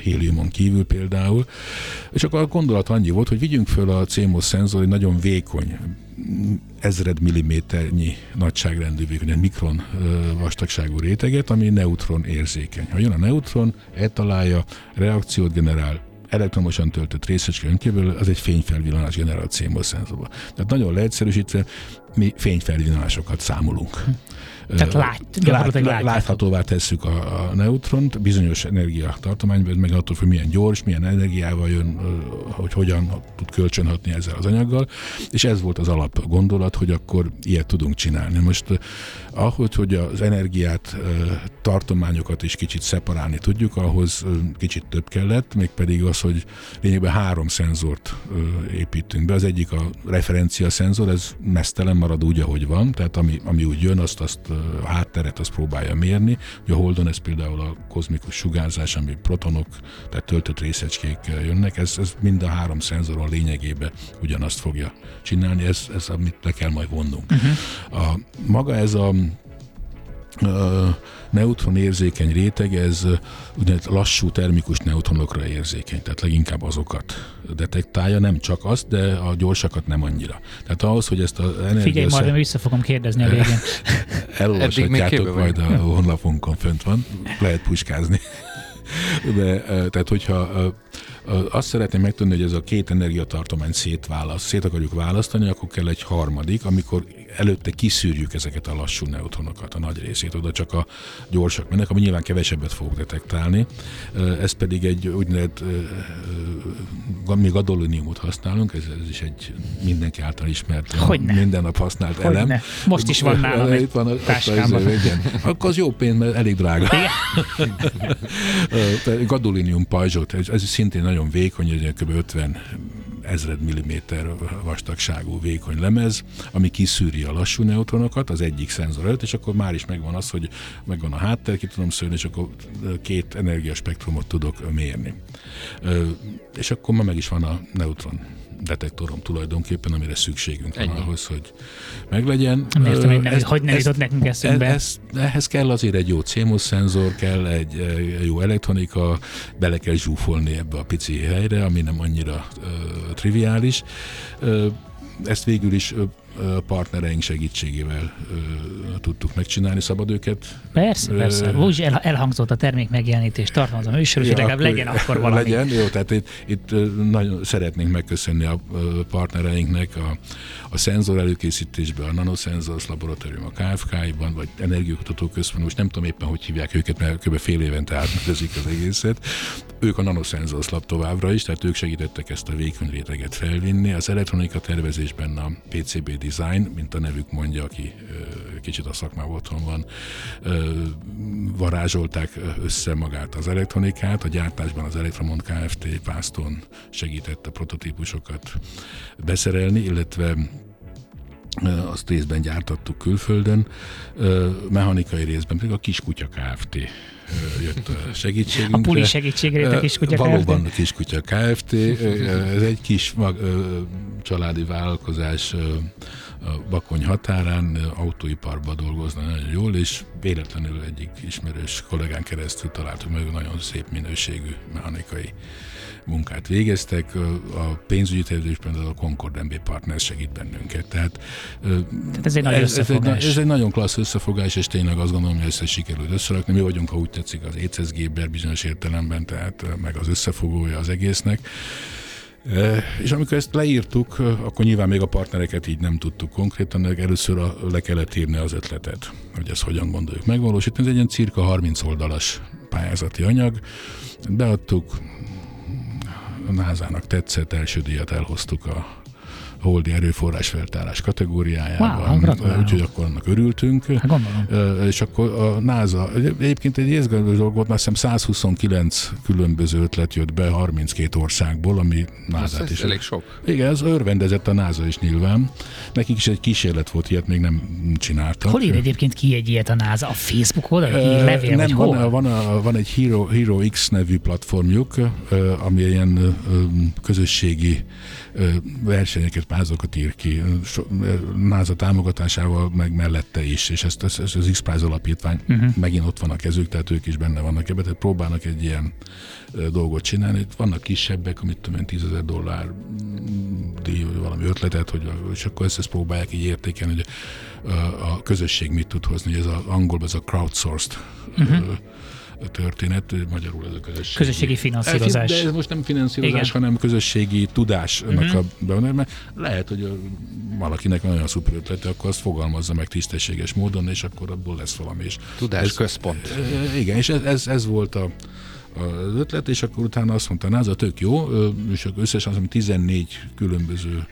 héliumon kívül például. És akkor a gondolat annyi volt, hogy vigyünk föl a CMOS szenzor egy nagyon vékony, ezred milliméternyi nagyságrendű vékony, egy mikron vastagságú réteget, ami neutron érzékeny. Ha jön a neutron, eltalálja, reakciót generál, elektromosan töltött részecske önkívül, az egy fényfelvillanás generál CMOS szenzorba. Tehát nagyon leegyszerűsítve mi fényfelvillanásokat számolunk. Hm. Tehát lát, lát, lát, láthatóvá tesszük a, a neutront, bizonyos energiatartományban, meg attól, hogy milyen gyors, milyen energiával jön, hogy hogyan tud kölcsönhatni ezzel az anyaggal, és ez volt az alap gondolat, hogy akkor ilyet tudunk csinálni. Most ahogy, hogy az energiát, tartományokat is kicsit szeparálni tudjuk, ahhoz kicsit több kellett, mégpedig az, hogy lényegben három szenzort építünk be. Az egyik a referencia szenzor, ez mesztelen marad úgy, ahogy van, tehát ami, ami úgy jön, azt, azt a hátteret azt próbálja mérni. Ugye a Holdon ez például a kozmikus sugárzás, ami protonok, tehát töltött részecskék jönnek, ez, ez mind a három szenzoron lényegében ugyanazt fogja csinálni, ez, ez amit le kell majd vonnunk. Uh-huh. A, maga ez a neutron érzékeny réteg, ez úgynevezett lassú termikus neutronokra érzékeny, tehát leginkább azokat detektálja, nem csak azt, de a gyorsakat nem annyira. Tehát ahhoz, hogy ezt az energiát... Figyelj, majd vissza fogom kérdezni a végén. [laughs] Elolvashatjátok majd a honlapunkon fönt van, lehet puskázni. [laughs] De, tehát, hogyha azt szeretném megtudni, hogy ez a két energiatartomány szétválaszt, szét akarjuk választani, akkor kell egy harmadik, amikor előtte kiszűrjük ezeket a lassú neutronokat, a nagy részét, oda csak a gyorsak mennek, ami nyilván kevesebbet fogok detektálni. Ez pedig egy úgynevezett, mi gadoliniumot használunk, ez, ez is egy mindenki által ismert, Hogyne. minden nap használt Hogyne. elem. Most is van nálam Itt van a, táskámban. Igen. Akkor az jó pénz, mert elég drága. gadolinium pajzsot, ez, ez szintén nagyon vékony, ez kb. 50 ezred milliméter vastagságú vékony lemez, ami kiszűri a lassú neutronokat az egyik szenzor előtt, és akkor már is megvan az, hogy megvan a háttér, ki tudom szűrni, és akkor két energiaspektrumot tudok mérni. És akkor már meg is van a neutron detektorom tulajdonképpen, amire szükségünk van Ennyi. ahhoz, hogy meglegyen. Nem értem, hogy nem- hogy nem ez- jutott nekünk eszünkbe. Ez, ehhez kell azért egy jó CMOS szenzor, kell egy jó elektronika, bele kell zsúfolni ebbe a pici helyre, ami nem annyira ö, triviális. Ö, ezt végül is partnereink segítségével tudtuk megcsinálni, szabad őket Persze, persze. Úgy el, elhangzott a termék megjelenítés, tartalmaz a műsor, úgyhogy legalább legyen akkor valami. Legyen, jó, tehát itt, itt nagyon szeretnénk megköszönni a partnereinknek a, a szenzor előkészítésben, a Nanosensors Laboratorium a KFK-ban, vagy Energiakutató Központ, most nem tudom éppen, hogy hívják őket, mert kb. fél évente átnevezik az egészet. Ők a Nanosensors Lab továbbra is, tehát ők segítettek ezt a vékony réteget felvinni. Az elektronika tervezésben a PCB Design, mint a nevük mondja, aki kicsit a szakmában otthon van, varázsolták össze magát az elektronikát, a gyártásban az Electromont Kft. Pászton segítette a prototípusokat beszerelni, illetve azt részben gyártattuk külföldön, mechanikai részben pedig a Kiskutya Kft. Jött a segítségünkre. A puli segítségére a Kiskutya Kft. Valóban a Kiskutya Kft. Ez egy kis mag, családi vállalkozás a Bakony határán, autóiparban dolgozna nagyon jól, és véletlenül egyik ismerős kollégán keresztül találtuk meg, nagyon szép minőségű mechanikai munkát végeztek. A pénzügyi tervezésben a Concord MB Partners segít bennünket. Tehát, Tehát ez egy nagy ez, ez, egy, ez egy nagyon klassz összefogás, és tényleg azt gondolom, hogy össze sikerült összerakni. Mi vagyunk, ha úgy tetszik, az ECS Géber bizonyos értelemben, tehát meg az összefogója az egésznek. És amikor ezt leírtuk, akkor nyilván még a partnereket így nem tudtuk konkrétan, de először a, le kellett írni az ötletet, hogy ezt hogyan gondoljuk megvalósítani. Ez egy ilyen cirka 30 oldalas pályázati anyag. Beadtuk, a NASA-nak tetszett, első díjat elhoztuk a holdi erőforrás feltárás kategóriájában. Wow. Úgyhogy akkor annak örültünk. Hát gondolom. És akkor a NASA, egyébként egy izgalmas dolog volt, azt hiszem 129 különböző ötlet jött be 32 országból, ami NASA-t ez is. elég sok. Igen, ez örvendezett a NASA is nyilván. Nekik is egy kísérlet volt, ilyet még nem csináltak. Hol ír egyébként ki egy ilyet a NASA? A Facebook oldalon? Levél, nem, vagy van, hol? van, a, van egy Hero, Hero X nevű platformjuk, ami ilyen közösségi versenyeket, pályázatokat ír ki, NASA támogatásával, meg mellette is, és ezt, ezt, ezt az X-Prize alapítvány uh-huh. megint ott van a kezük, tehát ők is benne vannak ebben, tehát próbálnak egy ilyen dolgot csinálni. Itt vannak kisebbek, amit tudom én, 10 ezer dollár mm, díj, vagy valami ötletet, hogy, és akkor ezt, ezt próbálják így értékelni, hogy a, a közösség mit tud hozni, hogy ez az angolban ez a crowdsourced uh-huh. Történet, magyarul ez a közösség. Közösségi finanszírozás. De ez most nem finanszírozás, Igen. Hanem közösségi tudásnak uh-huh. a bevonás, mert lehet, hogy ö, valakinek nagyon szuper ötlete, akkor azt fogalmazza meg tisztességes módon, és akkor abból lesz valami is. Tudás Ez- központ. Igen, és ez, ez, ez volt a, az ötlet, és akkor utána azt mondta, NASA tök jó, és összesen azt hiszem 14 különböző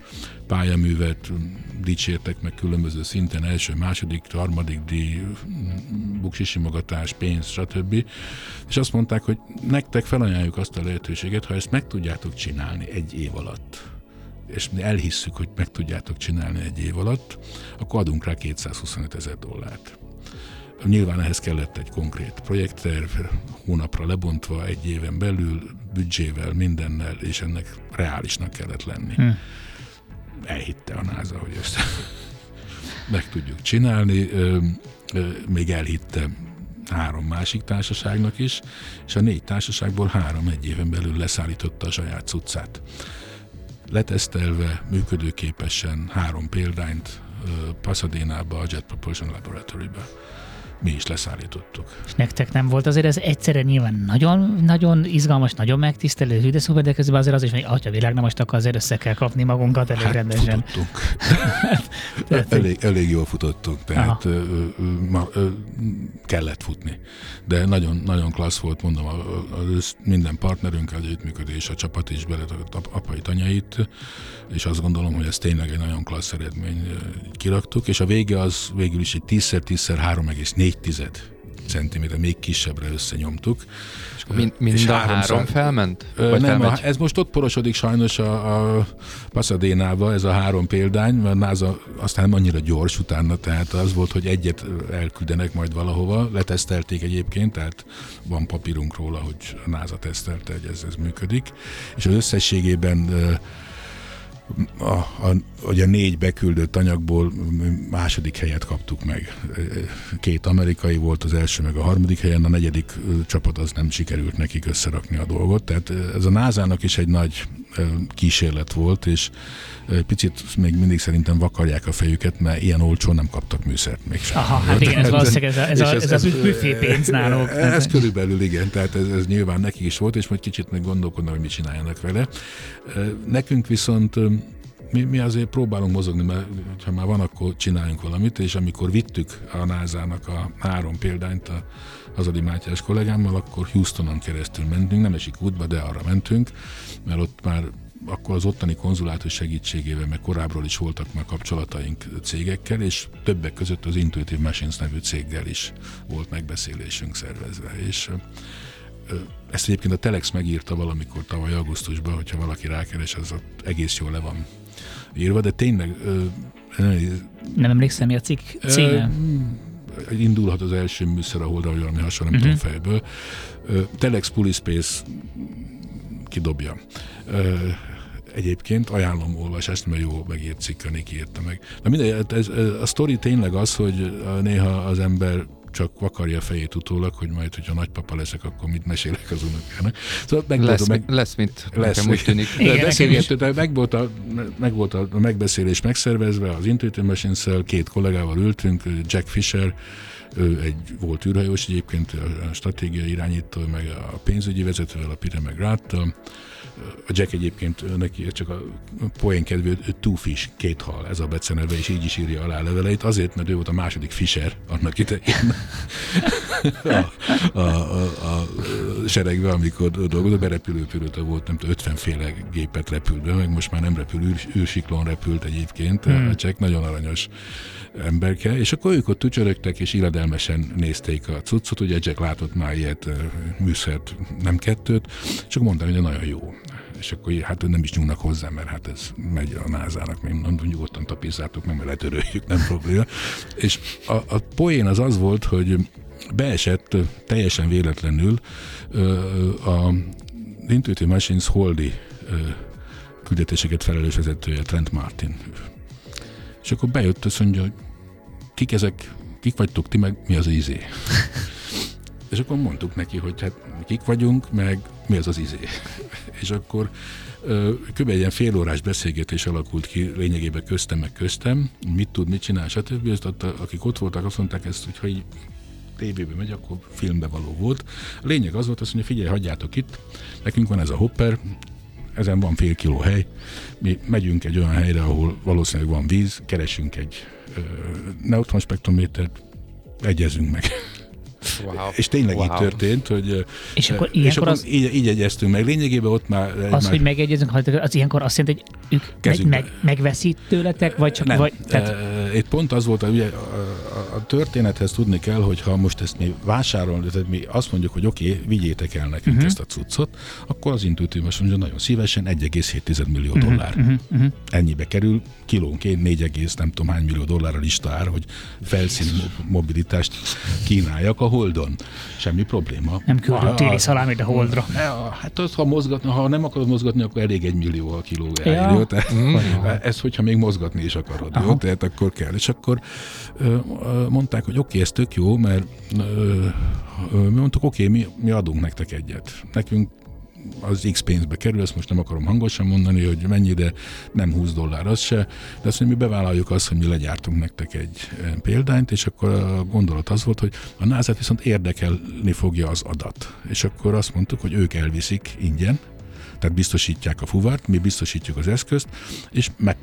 pályaművet dicsértek meg különböző szinten, első, második, harmadik díj, buksisimogatás, pénz, stb. És azt mondták, hogy nektek felajánljuk azt a lehetőséget, ha ezt meg tudjátok csinálni egy év alatt, és mi elhisszük, hogy meg tudjátok csinálni egy év alatt, akkor adunk rá 225 ezer dollárt. Nyilván ehhez kellett egy konkrét projektterv, hónapra lebontva, egy éven belül, büdzsével, mindennel, és ennek reálisnak kellett lenni. Hm. Elhitte a NASA, hogy ezt [laughs] meg tudjuk csinálni, még elhitte három másik társaságnak is, és a négy társaságból három egy éven belül leszállította a saját cuccát. Letesztelve, működőképesen három példányt Pasadena-ba, a Jet Propulsion Laboratory-ba mi is leszállítottuk. És nektek nem volt azért ez egyszerre nyilván nagyon, nagyon izgalmas, nagyon megtisztelő, de szuper, de közben azért az is, hogy atya világ, nem most akkor azért össze kell kapni magunkat elég rendesen. futottunk. [laughs] Tehát, elég, elég jól futottunk, tehát ö, ö, ö, kellett futni. De nagyon, nagyon klassz volt, mondom, a, a, az minden partnerünk együttműködés, a csapat is bele apai tanyait, és azt gondolom, hogy ez tényleg egy nagyon klassz eredmény kiraktuk, és a vége az végül is egy 10x10x 3,4 centiméter, még kisebbre összenyomtuk. És akkor mind, mind És a háromszor- három felment? Ö, nem, felmegy? a, ez most ott porosodik sajnos a, a Pasadena-ba, ez a három példány, mert NASA aztán annyira gyors utána, tehát az volt, hogy egyet elküldenek majd valahova, letesztelték egyébként, tehát van papírunk róla, hogy a NASA tesztelte, hogy ez, ez működik, és az összességében a, a, a négy beküldött anyagból második helyet kaptuk meg. Két amerikai volt az első, meg a harmadik helyen, a negyedik csapat az nem sikerült nekik összerakni a dolgot. Tehát ez a NASA-nak is egy nagy kísérlet volt, és picit még mindig szerintem vakarják a fejüket, mert ilyen olcsó nem kaptak műszert még sem. Aha, hát igen, ez valószínűleg ez, a, ez, a, ez, ez, ez büfé pénz náluk. Ez, ez körülbelül igen, tehát ez, ez nyilván nekik is volt, és majd kicsit meg gondolkodnak, hogy mit csináljanak vele. Nekünk viszont mi, mi azért próbálunk mozogni, mert ha már van, akkor csináljunk valamit, és amikor vittük a NASA-nak a három példányt a Hazadi Mátyás kollégámmal, akkor Houstonon keresztül mentünk, nem esik útba, de arra mentünk, mert ott már akkor az ottani konzulátus segítségével, meg korábbról is voltak már kapcsolataink cégekkel, és többek között az Intuitive Machines nevű céggel is volt megbeszélésünk szervezve. És ezt egyébként a Telex megírta valamikor tavaly augusztusban, hogyha valaki rákeres, az ott egész jól le van írva, de tényleg... Nem emlékszem, mi a cikk címe? Indulhat az első műszer a Holdra, valami hasonló, nem uh-huh. tudom fejből. Telex Pulispace kidobja. Egyébként ajánlom olvasást, mert jó megírt cikk, írta meg. Na mindegy, ez, ez, a sztori tényleg az, hogy néha az ember csak vakarja a fejét utólag, hogy majd, hogyha nagypapa leszek, akkor mit mesélek az unokának. Szóval meg lesz, meg, lesz mit, lesz, úgy tűnik. Igen, meg, volt a, meg volt a megbeszélés megszervezve, az Intuitive machines két kollégával ültünk, Jack Fisher, ő egy volt űrhajós egyébként, a stratégiai irányító, meg a pénzügyi vezetővel, a Peter McGrath-tal, a Jack egyébként neki csak a poén kedvű two fish, két hal, ez a beceneve, és így is írja alá leveleit, azért, mert ő volt a második Fisher annak idején [laughs] a, a, a, a, seregbe, amikor dolgozott, berepülőpülőt volt, nem tudom, 50 féle gépet repült be, meg most már nem repül, űr, űrsiklón repült egyébként, hmm. a Jack nagyon aranyos emberke, és akkor ők ott tücsörögtek, és illedelmesen nézték a cuccot, ugye Jack látott már ilyet, műszert, nem kettőt, és akkor mondta, hogy nagyon jó. És akkor hát nem is nyúlnak hozzá, mert hát ez megy a názának, még mondom, nyugodtan tapizzátok meg, mert letöröljük, nem probléma. És a, a poén az az volt, hogy beesett teljesen véletlenül a Intuitive Machines Holdi küldetéseket felelős vezetője, Trent Martin. És akkor bejött, azt mondja, hogy kik ezek, kik vagytok ti, meg mi az izé. [laughs] És akkor mondtuk neki, hogy hát kik vagyunk, meg mi az az izé. [laughs] És akkor kb. egy ilyen félórás beszélgetés alakult ki lényegében köztem, meg köztem, mit tud, mit csinál, stb. Ezt akik ott voltak, azt mondták ezt, hogy ha így tévébe megy, akkor filmbe való volt. A lényeg az volt, azt mondja, figyelj, hagyjátok itt, nekünk van ez a hopper, ezen van fél kiló hely, mi megyünk egy olyan helyre, ahol valószínűleg van víz, keresünk egy neutronspektrométert, egyezünk meg. Wow. És tényleg wow. így történt, hogy... És akkor és akkor az... így, így egyeztünk meg. Lényegében ott már... Az, már... hogy megegyezünk, az ilyenkor azt jelenti, hogy ők meg, meg, megveszít tőletek, vagy csak... Nem. Vagy, tehát... Itt pont az volt, hogy ugye a, a történethez tudni kell, hogy ha most ezt mi vásárolni, tehát mi azt mondjuk, hogy oké, okay, vigyétek el nekünk uh-huh. ezt a cuccot, akkor az intuitív azt mondja, nagyon szívesen 1,7 millió uh-huh. dollár. Uh-huh. Uh-huh. Ennyibe kerül, kilónként 4, nem tudom hány millió dollár a lista ár, hogy felszíni mobilitást kínáljak, ahol Holdon. Semmi probléma. Nem küldött téli szalámit a Holdra. Hát az, ha, mozgatna, ha nem akarod mozgatni, akkor elég egy millió a kiló ja. jó? Tehát, mm. ez, hogyha még mozgatni is akarod, Aha. jó? Tehát akkor kell. És akkor ö, mondták, hogy oké, okay, ez tök jó, mert mi mondtuk, oké, okay, mi, mi adunk nektek egyet. Nekünk az X pénzbe kerül, ezt most nem akarom hangosan mondani, hogy mennyi, de nem 20 dollár az se, de azt mondja, mi bevállaljuk azt, hogy mi legyártunk nektek egy példányt, és akkor a gondolat az volt, hogy a nasa viszont érdekelni fogja az adat. És akkor azt mondtuk, hogy ők elviszik ingyen, tehát biztosítják a fuvart, mi biztosítjuk az eszközt, és meg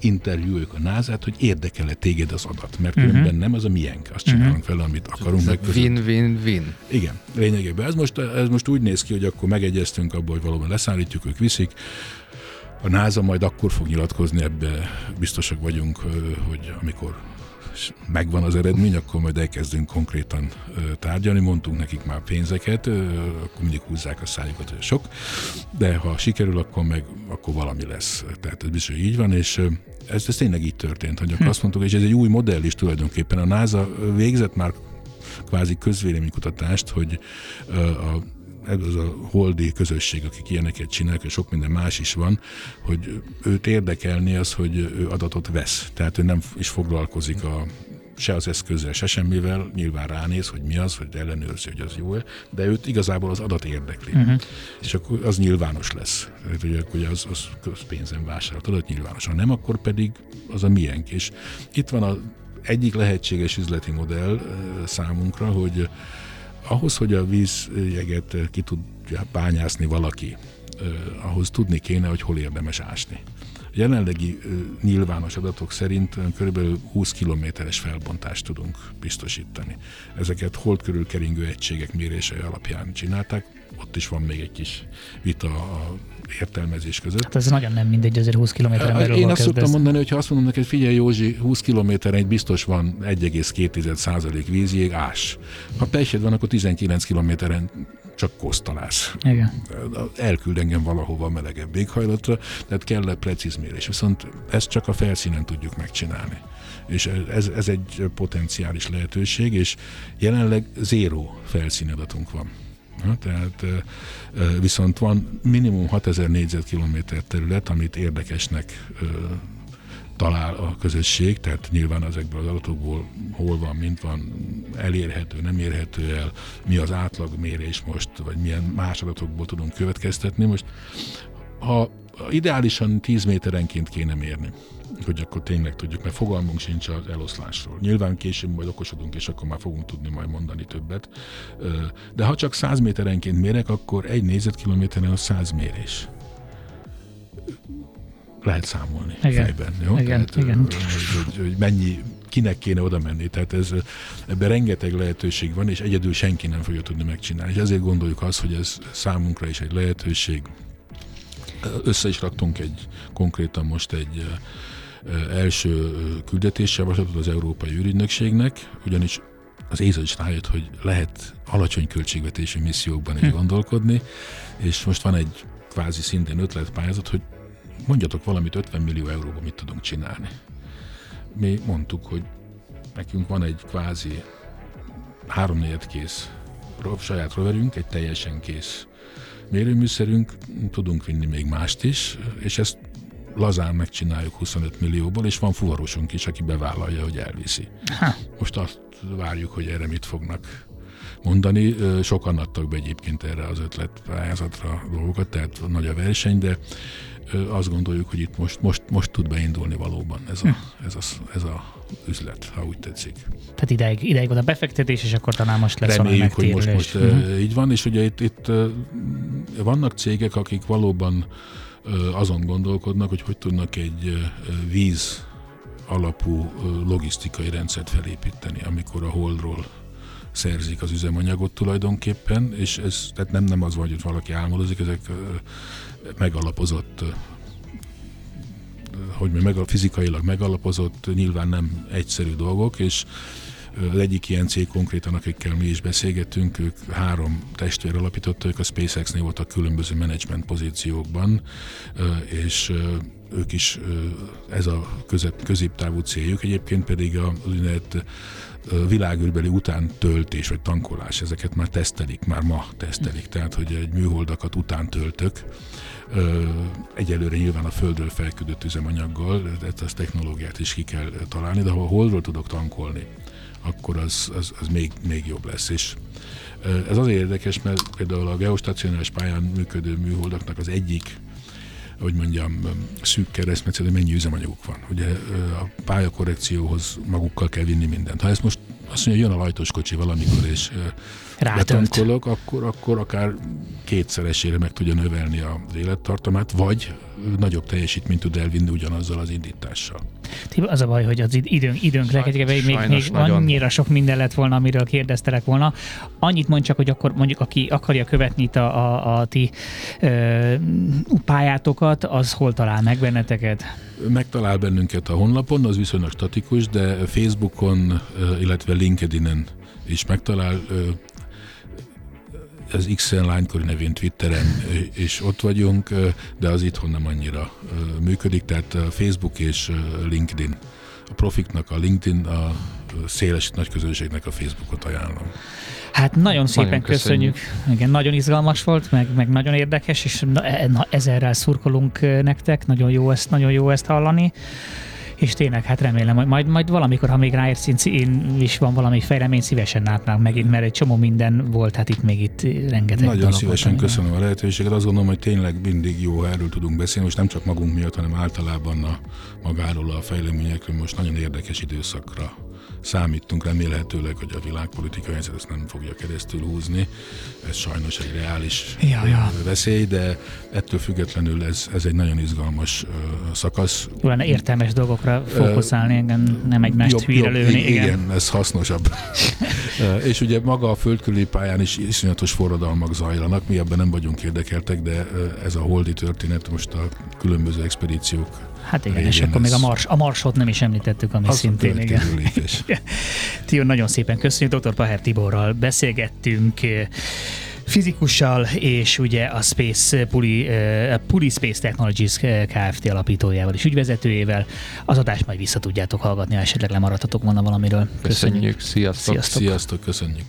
interjújuk a názát, hogy érdekel-e téged az adat, mert uh-huh. különben nem az a miénk, azt csinálunk uh-huh. fel, amit akarunk. Meg Win-win-win. Igen, lényegében. Ez most, ez most úgy néz ki, hogy akkor megegyeztünk abból, hogy valóban leszállítjuk, ők viszik, a NASA majd akkor fog nyilatkozni, ebbe biztosak vagyunk, hogy amikor megvan az eredmény, akkor majd elkezdünk konkrétan tárgyalni, mondtunk nekik már pénzeket, akkor mindig húzzák a szájukat, hogy sok, de ha sikerül, akkor meg akkor valami lesz. Tehát ez biztos, hogy így van, és ez, ez tényleg így történt, hogy hm. azt mondtuk, és ez egy új modell is tulajdonképpen. A NASA végzett már kvázi közvéleménykutatást, hogy a ez az a holdi közösség, akik ilyeneket csinálnak, és sok minden más is van, hogy őt érdekelni az, hogy ő adatot vesz. Tehát ő nem is foglalkozik a se az eszközzel, se semmivel, nyilván ránéz, hogy mi az, hogy ellenőrzi, hogy az jó-e, de őt igazából az adat érdekli. Uh-huh. És akkor az nyilvános lesz. Tehát, ugye az, az közpénzen vásárolt adat nyilvános. Ha nem, akkor pedig az a miénk. És itt van a egyik lehetséges üzleti modell számunkra, hogy ahhoz, hogy a vízjeget ki tudja bányászni valaki, ahhoz tudni kéne, hogy hol érdemes ásni jelenlegi nyilvános adatok szerint kb. 20 kilométeres felbontást tudunk biztosítani. Ezeket hold körül keringő egységek mérései alapján csinálták, ott is van még egy kis vita a értelmezés között. Hát ez nagyon nem mindegy, azért 20 kilométeren belül Én azt szoktam mondani, hogy ha azt mondom neked, figyelj Józsi, 20 kilométeren egy biztos van 1,2 vízjég, ás. Ha pesed van, akkor 19 kilométeren csak kosztalász. Igen. Elküld engem valahova a melegebb éghajlatra, tehát kell a precíz mérés. Viszont ezt csak a felszínen tudjuk megcsinálni. És ez, ez egy potenciális lehetőség, és jelenleg zéró felszínadatunk van. Na, tehát viszont van minimum 6000 négyzetkilométer terület, amit érdekesnek talál a közösség, tehát nyilván ezekből az adatokból hol van, mint van, elérhető, nem érhető el, mi az átlagmérés most, vagy milyen más adatokból tudunk következtetni. Most, ha ideálisan 10 méterenként kéne mérni, hogy akkor tényleg tudjuk, mert fogalmunk sincs az eloszlásról. Nyilván később majd okosodunk, és akkor már fogunk tudni majd mondani többet. De ha csak 100 méterenként mérek, akkor egy négyzetkilométeren a 100 mérés lehet számolni igen. fejben. Jó? Igen, Tehát, igen. Hogy, hogy, mennyi, kinek kéne oda menni. Tehát ez, ebben rengeteg lehetőség van, és egyedül senki nem fogja tudni megcsinálni. És ezért gondoljuk azt, hogy ez számunkra is egy lehetőség. Össze is raktunk egy konkrétan most egy első küldetésjavaslatot az Európai űrügynökségnek, ugyanis az ÉZA is rájött, hogy lehet alacsony költségvetési missziókban is hm. gondolkodni, és most van egy kvázi szintén ötletpályázat, hogy mondjatok valamit 50 millió euróban mit tudunk csinálni. Mi mondtuk, hogy nekünk van egy kvázi háromnegyed kész saját roverünk, egy teljesen kész mérőműszerünk, tudunk vinni még mást is, és ezt lazán megcsináljuk 25 millióból, és van fuvarosunk is, aki bevállalja, hogy elviszi. Ha. Most azt várjuk, hogy erre mit fognak mondani. Sokan adtak be egyébként erre az ötletpályázatra dolgokat, tehát nagy a verseny, de azt gondoljuk, hogy itt most, most, most tud beindulni valóban ez a, hm. ez, a, ez a üzlet, ha úgy tetszik. Tehát ideig, ideig van a befektetés, és akkor talán most lesz Reméljük, hogy most, most uh-huh. így van, és ugye itt, itt vannak cégek, akik valóban azon gondolkodnak, hogy hogy tudnak egy víz alapú logisztikai rendszert felépíteni, amikor a holdról szerzik az üzemanyagot tulajdonképpen, és ez tehát nem, nem az van, hogy valaki álmodozik, ezek megalapozott hogy meg a fizikailag megalapozott, nyilván nem egyszerű dolgok, és az egyik ilyen cég konkrétan, akikkel mi is beszélgettünk, ők három testvér alapítottak, a SpaceX-nél voltak különböző menedzsment pozíciókban, és ők is ez a közep, középtávú céljuk, egyébként pedig a úgynevezett világűrbeli után töltés vagy tankolás, ezeket már tesztelik, már ma tesztelik, tehát hogy egy műholdakat után töltök, egyelőre nyilván a Földről felküldött üzemanyaggal, tehát az technológiát is ki kell találni, de ha a Holdról tudok tankolni, akkor az, az, az még, még jobb lesz. És ez azért érdekes, mert például a geostacionális pályán működő műholdaknak az egyik hogy mondjam, szűk keresztmetszet, hogy mennyi üzemanyaguk van. Ugye a pályakorrekcióhoz magukkal kell vinni mindent. Ha ezt most azt mondja, hogy jön a lajtos kocsi valamikor, és betankolok, akkor, akkor akár kétszeresére meg tudja növelni az élettartamát, vagy nagyobb teljesítményt tud elvinni ugyanazzal az indítással. Az a baj, hogy az időnk, időnk Saj, még, még, még annyira sok minden lett volna, amiről kérdeztelek volna. Annyit mond csak, hogy akkor mondjuk aki akarja követni itt a, a, a ti ö, pályátokat, az hol talál meg benneteket? Megtalál bennünket a honlapon, az viszonylag statikus, de Facebookon, illetve LinkedIn-en is megtalál az XN lánykori nevén Twitteren és ott vagyunk, de az itthon nem annyira működik, tehát Facebook és LinkedIn. A profiknak a LinkedIn a széles nagy közönségnek a Facebookot ajánlom. Hát nagyon szépen köszönjük. köszönjük. Igen, nagyon izgalmas volt, meg, meg nagyon érdekes, és na, e- na, ezerrel szurkolunk nektek. Nagyon jó ezt, nagyon jó ezt hallani. És tényleg, hát remélem, hogy majd, majd valamikor, ha még ráérsz, én is van valami fejlemény, szívesen látnánk megint, mert egy csomó minden volt, hát itt még itt rengeteg Nagyon szívesen volt, köszönöm a lehetőséget. Azt gondolom, hogy tényleg mindig jó, ha erről tudunk beszélni, most nem csak magunk miatt, hanem általában a magáról a fejleményekről. Most nagyon érdekes időszakra számítunk, remélhetőleg, hogy a világpolitikai helyzet ezt nem fogja keresztül húzni. Ez sajnos egy reális Ja, ja. veszély, de ettől függetlenül ez, ez egy nagyon izgalmas ö, szakasz. Lenne értelmes dolgokra fókuszálni, engem nem egymást hülyre lőni. Igen. igen, ez hasznosabb. [laughs] És ugye maga a földkörüli pályán is iszonyatos forradalmak zajlanak, mi ebben nem vagyunk érdekeltek, de ez a holdi történet most a különböző expedíciók Hát igen, révén és akkor még a, ez- mars, a marsot nem is említettük, ami az a szintén igen. lépés. [laughs] Tio, nagyon szépen köszönjük. Dr. Paher Tiborral beszélgettünk eh, fizikussal, és ugye a Space Puli, eh, Puli Space Technologies eh, Kft. alapítójával és ügyvezetőjével. Az adást majd vissza tudjátok hallgatni, ha esetleg lemaradtatok volna valamiről. Köszönjük, sziasztok! Sziasztok! Sziasztok, köszönjük!